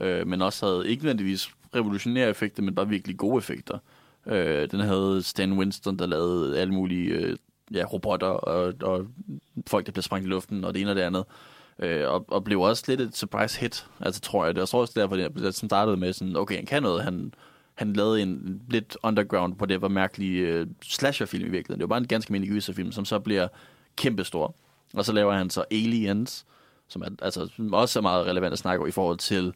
øh, men også havde ikke nødvendigvis revolutionære effekter, men bare virkelig gode effekter. Øh, den havde Stan Winston, der lavede alle mulige øh, ja, robotter og, og folk, der blev sprængt i luften, og det ene og det andet. Øh, og, og blev også lidt et surprise hit, altså tror jeg. Det er også også derfor, det jeg startede med sådan, okay, han kan noget. Han, han lavede en lidt underground på det var mærkelig øh, slasherfilm i virkeligheden. Det var bare en ganske almindelig gyserfilm, som så bliver kæmpestor. Og så laver han så Aliens, som er, altså, også er meget relevant at snakke om i forhold til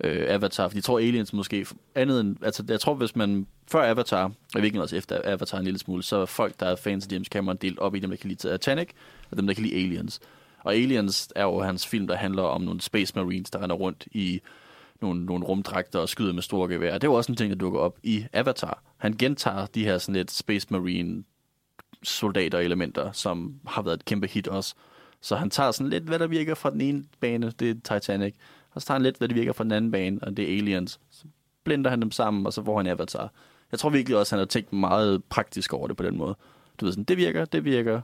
øh, Avatar. Fordi jeg tror, Aliens måske andet end... Altså, jeg tror, hvis man før Avatar, og i virkeligheden også efter Avatar en lille smule, så er folk, der er fans af James Cameron, delt op i dem, der kan lide Titanic, og dem, der kan lide Aliens. Og Aliens er jo hans film, der handler om nogle Space Marines, der render rundt i nogle, nogle rumdragter og skyder med store geværer. Det er jo også en ting, der dukker op i Avatar. Han gentager de her sådan lidt Space Marine soldater-elementer, som har været et kæmpe hit også. Så han tager sådan lidt, hvad der virker fra den ene bane, det er Titanic, og så tager han lidt, hvad der virker fra den anden bane, og det er Aliens. Så blender han dem sammen, og så får han Avatar. Jeg tror virkelig også, at han har tænkt meget praktisk over det på den måde. Du ved sådan, det virker, det virker.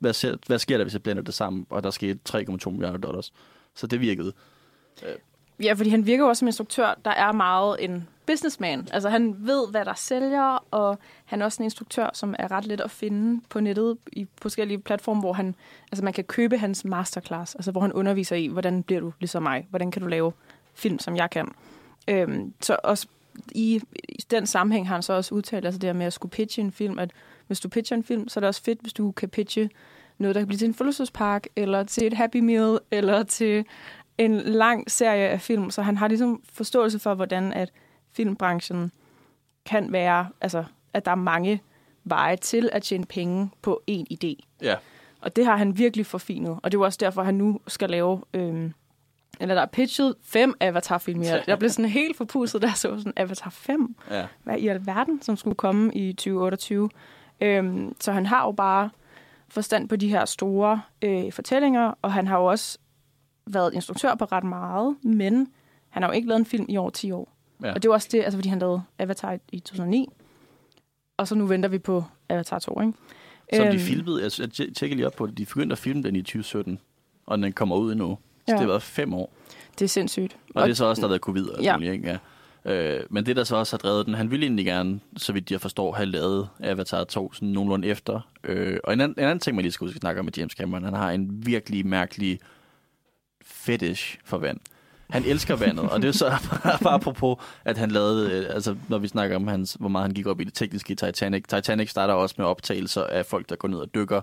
Hvad, ser, hvad sker der, hvis jeg blander det sammen? Og der skete 3,2 milliarder dollars. Så det virkede. Øh. Ja, fordi han virker jo også som instruktør, der er meget en businessman. Altså han ved, hvad der sælger, og han er også en instruktør, som er ret let at finde på nettet i forskellige platforme, hvor han, altså man kan købe hans masterclass, altså hvor han underviser i, hvordan bliver du ligesom mig? Hvordan kan du lave film, som jeg kan? Øhm, så også i, i den sammenhæng har han så også udtalt, altså det her med at skulle pitche en film, at hvis du pitcher en film, så er det også fedt, hvis du kan pitche noget, der kan blive til en fødselsdagspark, eller til et Happy Meal, eller til en lang serie af film, så han har ligesom forståelse for, hvordan at filmbranchen kan være, altså at der er mange veje til at tjene penge på en idé. Ja, Og det har han virkelig forfinet, og det er jo også derfor, han nu skal lave, øhm, eller der er pitchet fem Avatar-film. Jeg, jeg blev sådan helt forpustet, jeg så sådan Avatar 5. ja. Hvad i alverden, som skulle komme i 2028. Øhm, så han har jo bare forstand på de her store øh, fortællinger, og han har jo også været instruktør på ret meget, men han har jo ikke lavet en film i over 10 år. Ja. Og det var også det, altså fordi han lavede Avatar i 2009, og så nu venter vi på Avatar 2, ikke? Som de Øhm, filmede, jeg, jeg tjekker lige op på det, de begyndte at filme den i 2017, og den kommer ud endnu. Så Ja. det har været fem år. Det er sindssygt. Og, det er så også, der har været covid og Ja. ja. ikke? Ja. Øh, men det, der så også har drevet den, han ville egentlig gerne, så vidt jeg forstår, have lavet Avatar 2 sådan nogenlunde efter. Øh, og en anden, en anden ting, man lige skulle snakke om med James Cameron, han har en virkelig mærkelig fetish for vand. Han elsker vandet, og det er så bare apropos, at han lavede, øh, altså når vi snakker om, hans, hvor meget han gik op i det tekniske i Titanic. Titanic starter også med optagelser af folk, der går ned og dykker,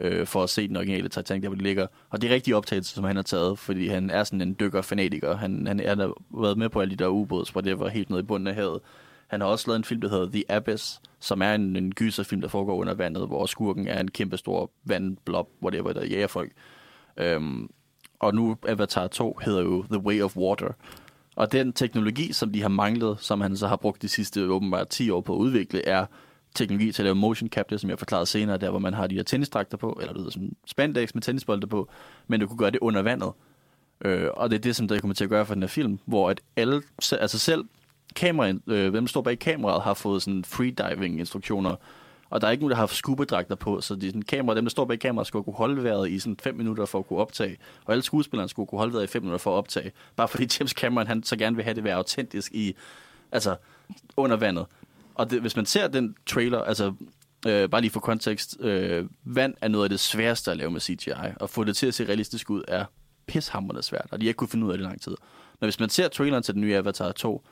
øh, for at se den originale Titanic, der hvor det ligger. Og det er rigtige optagelser, som han har taget, fordi han er sådan en dykker-fanatiker. Han, han er der været med på alle de der ubåds, hvor det var helt nede i bunden af havet. Han har også lavet en film, der hedder The Abyss, som er en, en gyserfilm, der foregår under vandet, hvor skurken er en kæmpe stor vandblob, hvor det der jager folk. Øhm, og nu Avatar 2 hedder jo The Way of Water. Og den teknologi, som de har manglet, som han så har brugt de sidste åbenbart 10 år på at udvikle, er teknologi til at lave motion capture, som jeg forklarede senere, der hvor man har de her tennisdragter på, eller det ved, sådan spandex med tennisbolde på, men du kunne gøre det under vandet. Øh, og det er det, som der kommer til at gøre for den her film, hvor at alle, altså selv kameraen, øh, hvem der står bag kameraet, har fået sådan freediving instruktioner, Og der er ikke nogen, der har haft skubedragter på, så de sådan, kamera, dem, der står bag kameraet, skulle kunne holde vejret i sådan fem minutter for at kunne optage. Og alle skuespillerne skulle kunne holde vejret i fem minutter for at optage. Bare fordi James Cameron, han så gerne vil have det være autentisk i, altså, under vandet. Og det, hvis man ser den trailer, altså, øh, bare lige for kontekst, øh, vand er noget af det sværeste at lave med CGI. Og få det til at se realistisk ud er pishammerende svært, og de har ikke kunne finde ud af det i lang tid. Men hvis man ser traileren til den nye Avatar 2,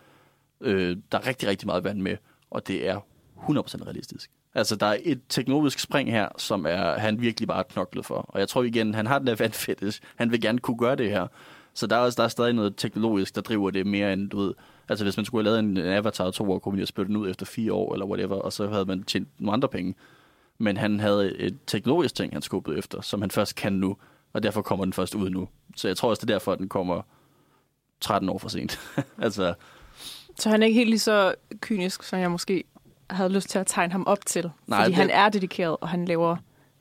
øh, der er rigtig, rigtig meget vand med, og det er 100% realistisk. Altså, der er et teknologisk spring her, som er, han virkelig bare knoklet for. Og jeg tror igen, han har den der vandfetish. Han vil gerne kunne gøre det her. Så der er, også, der er stadig noget teknologisk, der driver det mere end, du ved... Altså, hvis man skulle have lavet en, Avatar 2 år, kunne man jo spille den ud efter fire år, eller whatever, og så havde man tjent nogle andre penge. Men han havde et teknologisk ting, han skubbede efter, som han først kan nu, og derfor kommer den først ud nu. Så jeg tror også, det er derfor, at den kommer 13 år for sent. altså, Så han er ikke helt lige så kynisk, som jeg måske havde lyst til at tegne ham op til. Nej, fordi det- han er dedikeret, og han laver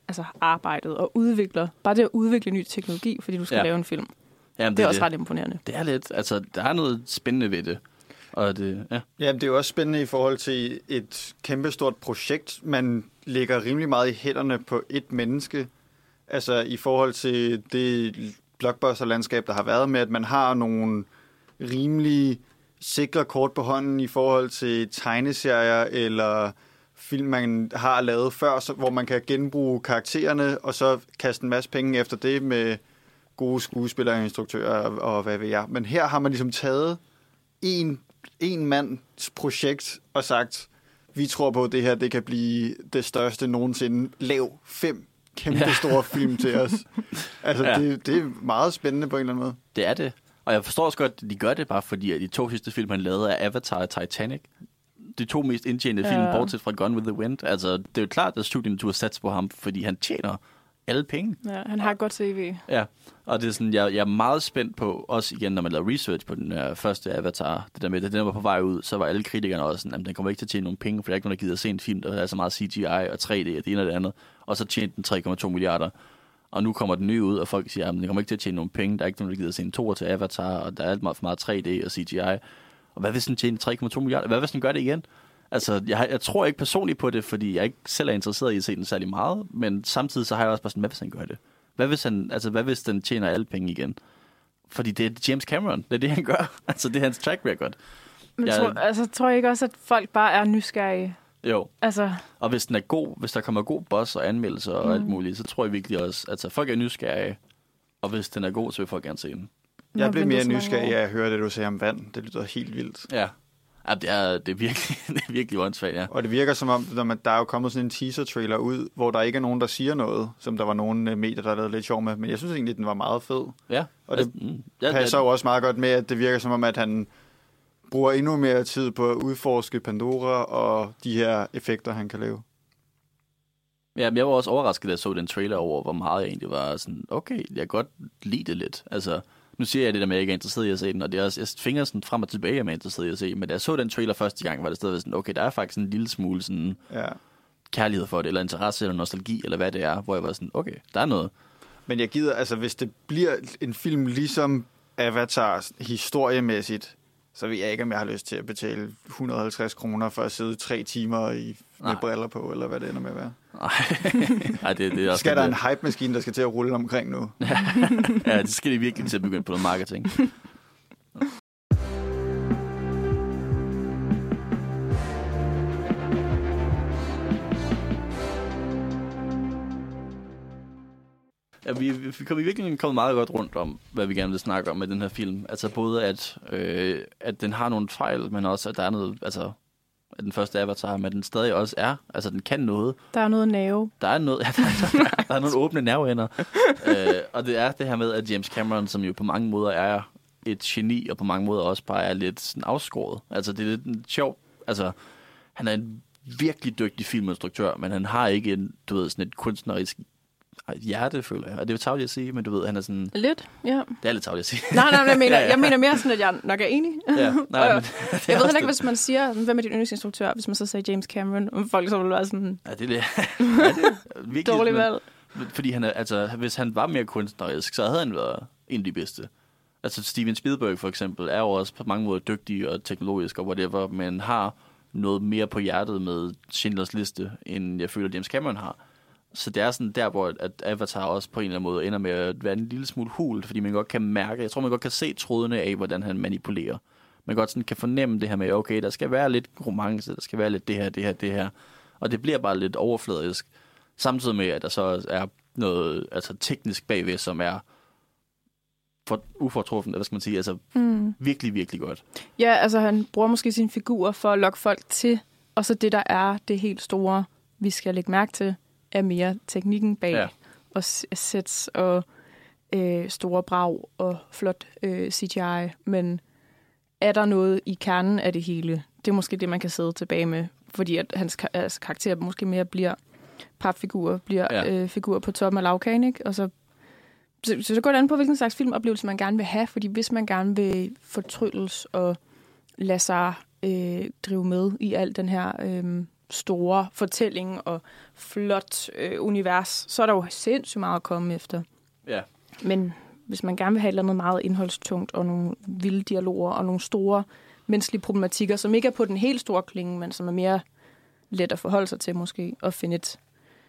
altså arbejdet og udvikler. Bare det at udvikle ny teknologi, fordi du skal Ja. lave en film. jamen, Det er også ret imponerende. Det er lidt, altså, der er noget spændende ved det. Og det, ja. Ja, det er jo også spændende i forhold til et kæmpestort projekt. Man lægger rimelig meget i hænderne på et menneske. Altså i forhold til det blockbuster-landskab, der har været med, at man har nogle rimelig sikre kort på hånden i forhold til tegneserier eller film, man har lavet før, så, hvor man kan genbruge karaktererne, og så kaste en masse penge efter det med gode skuespillere, instruktører og, og hvad ved jeg. Men her har man ligesom taget en, en mands projekt og sagt, vi tror på, at det her det kan blive det største nogensinde. Lav fem kæmpe Ja. store film til os. Altså, Ja. det, det er meget spændende på en eller anden måde. Det er det. Og jeg forstår også godt, at de gør det bare fordi, at de to sidste film, han lavede, er Avatar og Titanic. De to mest indtjenende film, Ja. bortset fra Gone with the Wind. Altså, det er jo klart, at studien har sats på ham, fordi han tjener alle penge. Ja, han har et godt CV. Ja, og det er sådan, jeg, jeg er meget spændt på, også igen, når man laver research på den uh, første Avatar, det der med, at den var på vej ud, så var alle kritikerne også sådan, at den kommer ikke til at tjene nogen penge, for der er ikke nogen, der gider at se en film, der er så meget CGI og 3D og det ene og det andet, og så tjente den 3,2 milliarder. Og nu kommer den nye ud, og folk siger, at den kommer ikke til at tjene nogen penge, der er ikke nogen, der gider at se en toer til Avatar, og der er alt meget for meget 3D og CGI. Og hvad hvis den tjener 3,2 milliarder? Hvad hvis den gør det igen? Altså, jeg, jeg tror ikke personligt på det, fordi jeg ikke selv er interesseret i at se den særlig meget, men samtidig så har jeg også bare sådan, hvad hvis han gør det? Hvad hvis, han, altså, hvad hvis den tjener alle penge igen? Fordi det er James Cameron, det er det, han gør. altså, det er hans track record. Men ja. tror, altså, tror jeg ikke også, at folk bare er nysgerrige? Jo, Altså, og hvis den er god, hvis der kommer god boss og anmeldelser og Mm. alt muligt, så tror jeg virkelig også, at altså, folk er nysgerrige, og hvis den er god, så vil folk gerne se den. Jeg blev mere nysgerrig af at høre det, du sagde om vand. Det lyder helt vildt. Ja, ja det, er, det, er virkelig, det er virkelig åndssvagt, ja. Og det virker som om, når man, der er jo kommet sådan en teaser-trailer ud, hvor der ikke er nogen, der siger noget, som der var nogle øh, medier, der lavede lidt sjov med. Men jeg synes egentlig, den var meget fed. Ja, Og det altså, mm, ja, passer jo også meget godt med, at det virker som om, at han bruger endnu mere tid på at udforske Pandora og de her effekter, han kan lave. Ja, men jeg var også overrasket, da jeg så den trailer over, hvor meget jeg egentlig var sådan, okay, jeg kan godt lide det lidt. Altså, nu siger jeg det der med, at jeg ikke er interesseret i at se den, og det er også, jeg finger sådan frem og tilbage, at jeg er interesseret i at se, men da jeg så den trailer første gang, var det stadigvæk sådan, okay, der er faktisk en lille smule sådan Ja. kærlighed for det, eller interesse, eller nostalgi, eller hvad det er, hvor jeg var sådan, okay, der er noget. Men jeg gider, altså hvis det bliver en film ligesom Avatar historiemæssigt, så ved jeg ikke, om jeg har lyst til at betale 150 kroner for at sidde tre timer i, med Nej. briller på, eller hvad det ender med at være. Nej, Ej, det, det er også Skal der en hype-maskine, der skal til at rulle omkring nu? Ja, det skal de virkelig til at begynde på noget marketing. Ja, vi, vi kom i virkeligheden kommet meget godt rundt om, hvad vi gerne vil snakke om med den her film. Altså både, at, øh, at den har nogle fejl, men også, at der er noget, altså, at den første Avatar, men den stadig også er, altså den kan noget. Der er noget nerve. Der er noget, ja, der, der, der er nogle åbne nerveender. øh, og det er det her med, at James Cameron, som jo på mange måder er et geni, og på mange måder også bare er lidt sådan afskåret. Altså, det er lidt en sjov... Altså, han er en virkelig dygtig filminstruktør, men han har ikke en, du ved, sådan et kunstnerisk hjerte, føler jeg. Og det er jo tageligt at sige, men du ved, han er sådan... Lidt, ja. Det er lidt tageligt at sige. Nej, nej, jeg mener, Ja, ja. jeg mener mere sådan, at jeg nok er enig. ja, nej, men, jeg ved heller ikke, hvis man siger, hvem er din yndlingsinstruktør, hvis man så sagde James Cameron, om folk så ville være sådan, Ja, det er det. ja, det er virkelig, dårlig valg. Fordi han er, altså, hvis han var mere kunstnerisk, så havde han været en af de bedste. Altså Steven Spielberg for eksempel er jo også på mange måder dygtig og teknologisk og whatever, men har noget mere på hjertet med Schindlers Liste, end jeg føler, James Cameron har. Så det er sådan der, hvor at Avatar også på en eller anden måde ender med at være en lille smule hult, fordi man godt kan mærke, jeg tror, man godt kan se trådene af, hvordan han manipulerer. Man godt sådan kan fornemme det her med, okay, der skal være lidt romance, der skal være lidt det her, det her, det her. Og det bliver bare lidt overfladisk. Samtidig med, at der så er noget altså teknisk bagved, som er for, ufortruffen, hvad skal man sige, altså Mm. virkelig, virkelig godt. Ja, altså han bruger måske sine figurer for at lokke folk til, og så det, der er det helt store, vi skal lægge mærke til, er mere teknikken bag, Ja. og sets og øh, store brag og flot øh, CGI, men er der noget i kernen af det hele? Det er måske det, man kan sidde tilbage med, fordi at hans altså, karakter måske mere bliver papfigurer, bliver Ja. øh, figurer på toppen af lavkagen, ikke? Og så så, så det går det an på, hvilken slags filmoplevelse man gerne vil have, fordi hvis man gerne vil fortrylles og lade sig øh, drive med i al den her øh, store fortælling og flot øh, univers, så er der jo sindssygt meget at komme efter. Ja. Men hvis man gerne vil have et eller andet meget indholdstungt og nogle vilde dialoger og nogle store menneskelige problematikker, som ikke er på den helt store klinge, men som er mere let at forholde sig til måske, og finde et,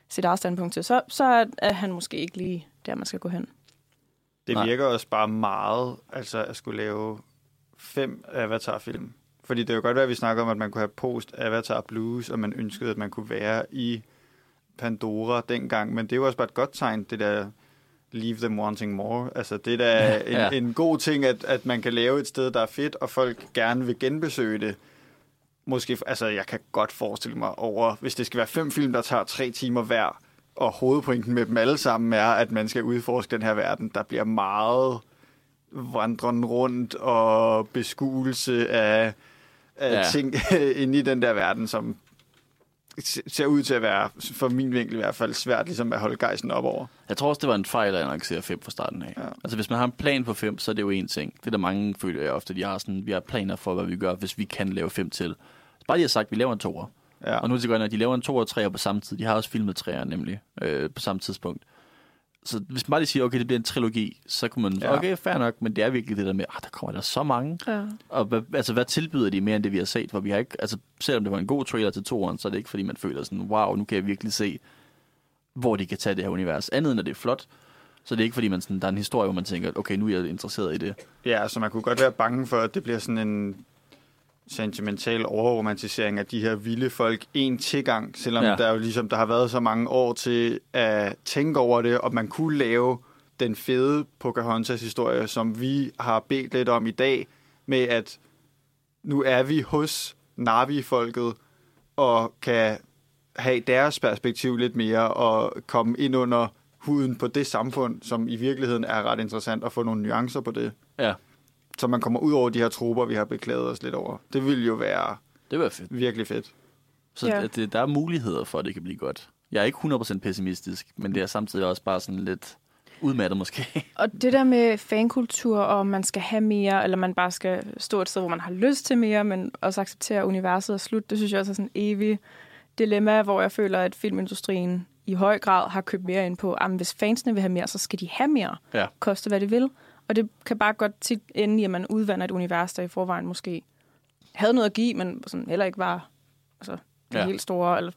sit eget standpunkt til, så, så er- er han måske ikke lige der, man skal gå hen. Det Nej. virker også bare meget, altså at skulle lave fem Avatar-film. Fordi det kan jo godt være, at vi snakker om, at man kunne have post-Avatar Blues, og man ønskede, at man kunne være i Pandora dengang. Men det er jo også bare et godt tegn, det der leave them wanting more. Altså det er da en, Ja. en god ting, at, at man kan lave et sted, der er fedt, og folk gerne vil genbesøge det. Måske, altså jeg kan godt forestille mig over, hvis det skal være fem film, der tager tre timer hver, og hovedpointen med dem alle sammen er, at man skal udforske den her verden, der bliver meget vandren rundt og beskuelse af, af Ja. ting inde i den der verden, som se- ser ud til at være, for min vinkel i hvert fald, svært ligesom at holde gejsten op over. Jeg tror også, det var en fejl at annoncere fem fra starten af. Ja. Altså, hvis man har en plan på fem, så er det jo en ting. Det er der mange, føler jeg ofte, de har sådan, vi har planer for, hvad vi gør, hvis vi kan lave fem til. Bare de har sagt, at vi laver en toer. Ja. Og nu er det godt, at de laver en to og tre på samme tid. De har også filmet træer nemlig øh, på samme tidspunkt. Så hvis man bare lige siger, okay, det bliver en trilogi, så kunne man, ja. Okay, fair nok, men det er virkelig det der med, ah, der kommer der så mange. Ja. Og hvad, altså, hvad tilbyder de mere end det, vi har set? For vi har ikke, altså, selvom det var en god trailer til toeren, så er det ikke, fordi man føler sådan, wow, nu kan jeg virkelig se, hvor de kan tage det her univers. Andet end, at det er flot. Så det er ikke, fordi man sådan, der er en historie, hvor man tænker, okay, nu er jeg interesseret i det. Ja, så man kunne godt være bange for, at det bliver sådan en sentimental overromantisering af de her vilde folk en tilgang, selvom Ja. der jo ligesom der har været så mange år til at tænke over det, og man kunne lave den fede Pocahontas historie, som vi har bedt lidt om i dag, med at nu er vi hos Navi-folket, og kan have deres perspektiv lidt mere, og komme ind under huden på det samfund, som i virkeligheden er ret interessant, at få nogle nuancer på det Ja, så man kommer ud over de her trupper, vi har beklaget os lidt over. Det ville jo være det var fedt. virkelig fedt. Så Ja. det, der er muligheder for, at det kan blive godt. Jeg er ikke 100% pessimistisk, men det er samtidig også bare sådan lidt udmattet måske. Og det der med fankultur, og man skal have mere, eller man bare skal stå et sted, hvor man har lyst til mere, men også acceptere, universet er slut, det synes jeg også er sådan en evig dilemma, hvor jeg føler, at filmindustrien i høj grad har købt mere ind på, at hvis fansene vil have mere, så skal de have mere, Ja. koste hvad det vil. Og det kan bare godt tit ende i, at man udvander et univers, der i forvejen måske havde noget at give, men sådan heller ikke var altså, det Ja. helt store. Eller,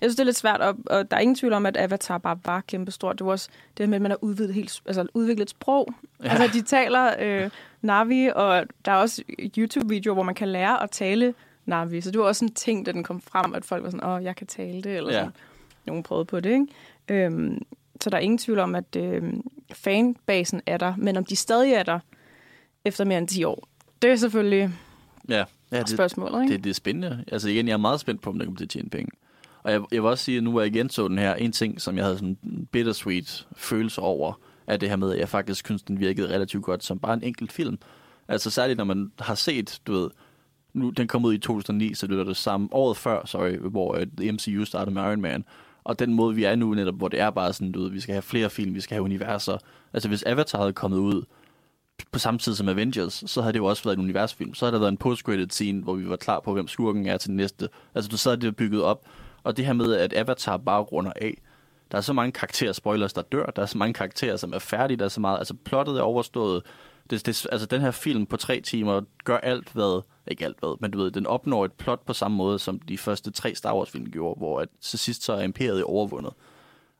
jeg synes, det er lidt svært, og, og der er ingen tvivl om, at Avatar bare var kæmpestort. Det var også det med, at man har udviklet, helt, altså, udviklet et sprog. Ja. Altså, de taler øh, Navi, og der er også YouTube-videoer, hvor man kan lære at tale Navi. Så det var også en ting, da den kom frem, at folk var sådan, åh, jeg kan tale det, eller Ja. sådan. Nogen prøvede på det, ikke? Øhm, så der er ingen tvivl om, at øh, fanbasen er der, men om de stadig er der efter mere end 10 år, det er selvfølgelig Ja, ja det, spørgsmålet, ikke? det, det er spændende. Altså igen, jeg er meget spændt på, om der kommer til at tjene penge. Og jeg, jeg vil også sige, at nu hvor jeg igen så den her, en ting, som jeg havde sådan en bittersweet følelse over, er det her med, at jeg faktisk synes, den virkede relativt godt som bare en enkelt film. Altså særligt, når man har set, du ved, nu, den kom ud i 2009, så det var det samme året før, sorry, hvor uh, MCU startede med Iron Man. Og den måde, vi er nu netop, hvor det er bare sådan, du ved, vi skal have flere film, vi skal have universer. Altså hvis Avatar havde kommet ud på samme tid som Avengers, så havde det jo også været en universfilm. Så havde der været en post-credit scene, hvor vi var klar på, hvem skurken er til den næste. Altså, du sad det bygget op. Og det her med, at Avatar bare runder af. Der er så mange karakterer, spoilers, der dør. Der er så mange karakterer, som er færdige. Der er så meget, altså plottet er overstået. Det, det, altså, den her film på tre timer gør alt, hvad... Ikke alt, hvad, men du ved, den opnår et plot på samme måde, som de første tre Star Wars-film gjorde, hvor at til sidst så er imperiet overvundet.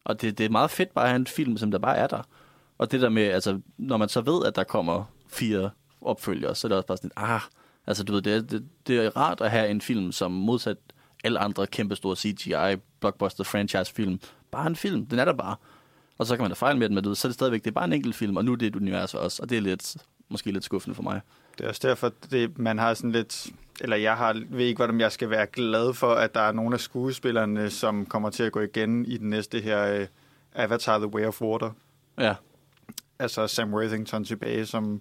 Og det, det er meget fedt bare at have en film, som der bare er der. Og det der med, altså, når man så ved, at der kommer fire opfølgere, så er det også bare sådan, ah, altså du ved, det, er- det, det er rart at have en film, som modsat alle andre kæmpestore CGI, blockbuster franchise film, bare en film, den er der bare. Og så kan man da fejle med den, men du ved, så er det stadigvæk, det er bare en enkelt film, og nu er det et univers også, og det er lidt, måske lidt skuffende for mig. Det er også derfor, det, man har sådan lidt... Eller jeg har, ved ikke, hvordan jeg skal være glad for, at der er nogle af skuespillerne, som kommer til at gå igen i den næste her uh, Avatar The Way of Water. Ja, Altså Sam Worthington tilbage som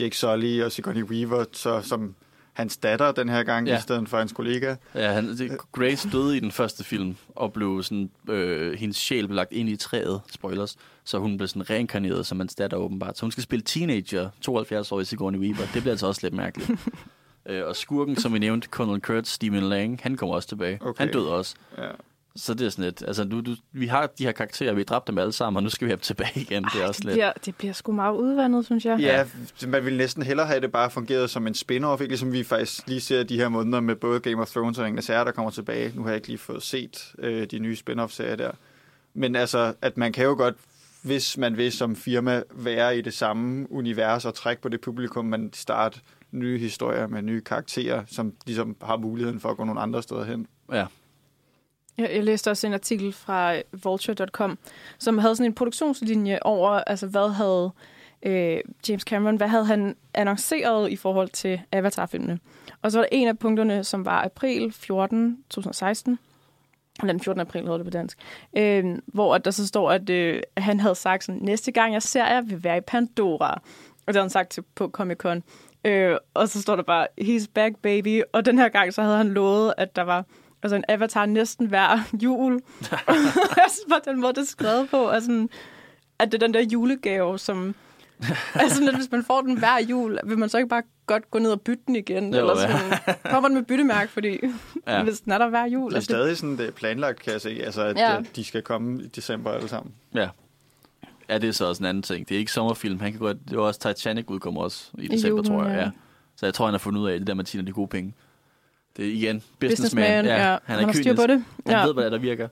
Jake Sully og Sigourney Weaver så, som hans datter den her gang, Ja. i stedet for hans kollega. ja han, det, Grace døde i den første film, og blev sådan, øh, hendes sjæl blev lagt ind i træet, spoilers, så hun blev sådan reinkarneret som hans datter åbenbart. Så hun skal spille teenager, 72 år i Sigourney Weaver. Det bliver altså også lidt mærkeligt. øh, og skurken, som vi nævnte, Colonel Kurt, Stephen Lang, han kommer også tilbage. Okay. Han døde også. Ja. Så det er sådan lidt, altså du, du, vi har de her karakterer, vi har dræbt dem alle sammen, og nu skal vi have dem tilbage igen. Det er også det, lidt... bliver, det bliver sgu meget udvandet, synes jeg. Ja, man ville næsten hellere have det bare fungeret som en spin-off, ikke? ligesom vi faktisk lige ser de her måneder med både Game of Thrones og Ringens Herre, der kommer tilbage. Nu har jeg ikke lige fået set øh, de nye spin-off-serier der. Men altså, at man kan jo godt, hvis man vil som firma være i det samme univers og trække på det publikum, man starte nye historier med nye karakterer, som ligesom har muligheden for at gå nogle andre steder hen. Ja, jeg, jeg læste også en artikel fra øh, vulture.com, som havde sådan en produktionslinje over, altså hvad havde øh, James Cameron, hvad havde han annonceret i forhold til Avatar-filmene. Og så var der en af punkterne, som var april 14, 2016, eller den 14. april hedder det på dansk, øh, hvor at der så står, at øh, han havde sagt sådan, næste gang jeg ser jer, vil være i Pandora. Og det havde han sagt til, på Comic-Con. Øh, og så står der bare, he's back baby. Og den her gang, så havde han lovet, at der var altså en avatar næsten hver jul. bare, den måde, det er skrevet på, er sådan, at det er den der julegave, som... altså, at hvis man får den hver jul, vil man så ikke bare godt gå ned og bytte den igen? Jo, eller ja. sådan, kommer den med byttemærke, fordi Ja. ja. hvis den er der hver jul. Det er altså, stadig sådan, det er planlagt, kan jeg se, altså, at Ja. ja. de skal komme i december alle sammen. ja. Ja, det er så også en anden ting. Det er ikke sommerfilm. Han kan godt, det var også Titanic udkommer også i december, julen, tror jeg. ja. Ja. Så jeg tror, han har fundet ud af det der med tjene de gode penge. Det er igen businessman. Businessman, ja. Han, Han er har styr på det. Han Ja. ved, hvad der virker.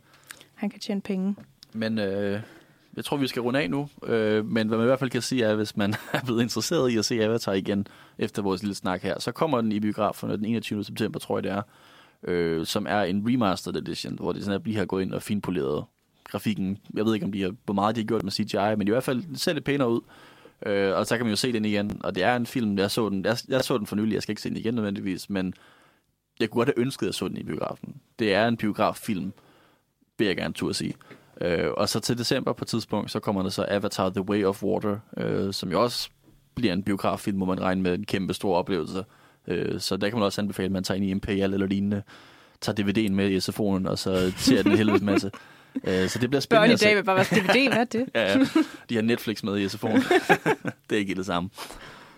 Han kan tjene penge. Men øh, jeg tror, vi skal runde af nu. Øh, men hvad man i hvert fald kan sige, er, hvis man er blevet interesseret i at se Avatar igen, efter vores lille snak her, så kommer den i biograferne den 21. september, tror jeg det er, øh, som er en remastered edition, hvor det sådan, at vi har gået ind og finpoleret grafikken. Jeg ved ikke, om de har, hvor meget de har gjort med CGI, men i hvert fald det ser lidt pænere ud. Øh, og så kan man jo se den igen, og det er en film, jeg så den, jeg, jeg så den for nylig, jeg skal ikke se den igen nødvendigvis, men jeg kunne godt have ønsket, at jeg så den i biografen. Det er en biograffilm, vil jeg gerne turde sige. Øh, og så til december på et tidspunkt, så kommer der så Avatar The Way of Water, øh, som jo også bliver en biograffilm, hvor man regner med en kæmpe stor oplevelse. Øh, så der kan man også anbefale, at man tager ind i Imperial eller lignende, tager DVD'en med i SFO'en, og så ser den en helvedes masse. Øh, så det bliver Børn spændende i at se. dag vil bare være DVD, hvad er det? Ja, ja. De har Netflix med i SFO'en. det er ikke det samme.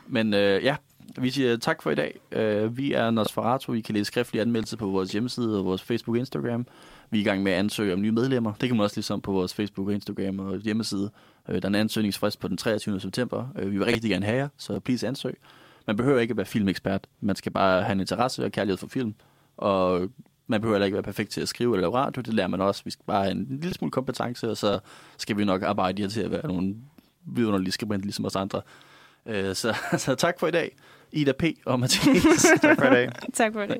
Men øh, ja, vi siger tak for i dag. Øh, vi er Nosferatu. I kan læse skriftlige anmeldelser på vores hjemmeside og vores Facebook og Instagram. Vi er i gang med at ansøge om nye medlemmer. Det kan man også ligesom på vores Facebook og Instagram og hjemmeside. Øh, der er en ansøgningsfrist på den 23. september. Øh, vi vil rigtig gerne have jer, så please ansøg. Man behøver ikke at være filmekspert. Man skal bare have en interesse og kærlighed for film. Og man behøver heller ikke være perfekt til at skrive eller lave radio. Det lærer man også. Vi skal bare have en lille smule kompetence, og så skal vi nok arbejde her til at være nogle vidunderlige skribenter, ligesom os andre. Så, så tak for i dag. Ida P. og Mathias. Tak for i dag. Tak for det.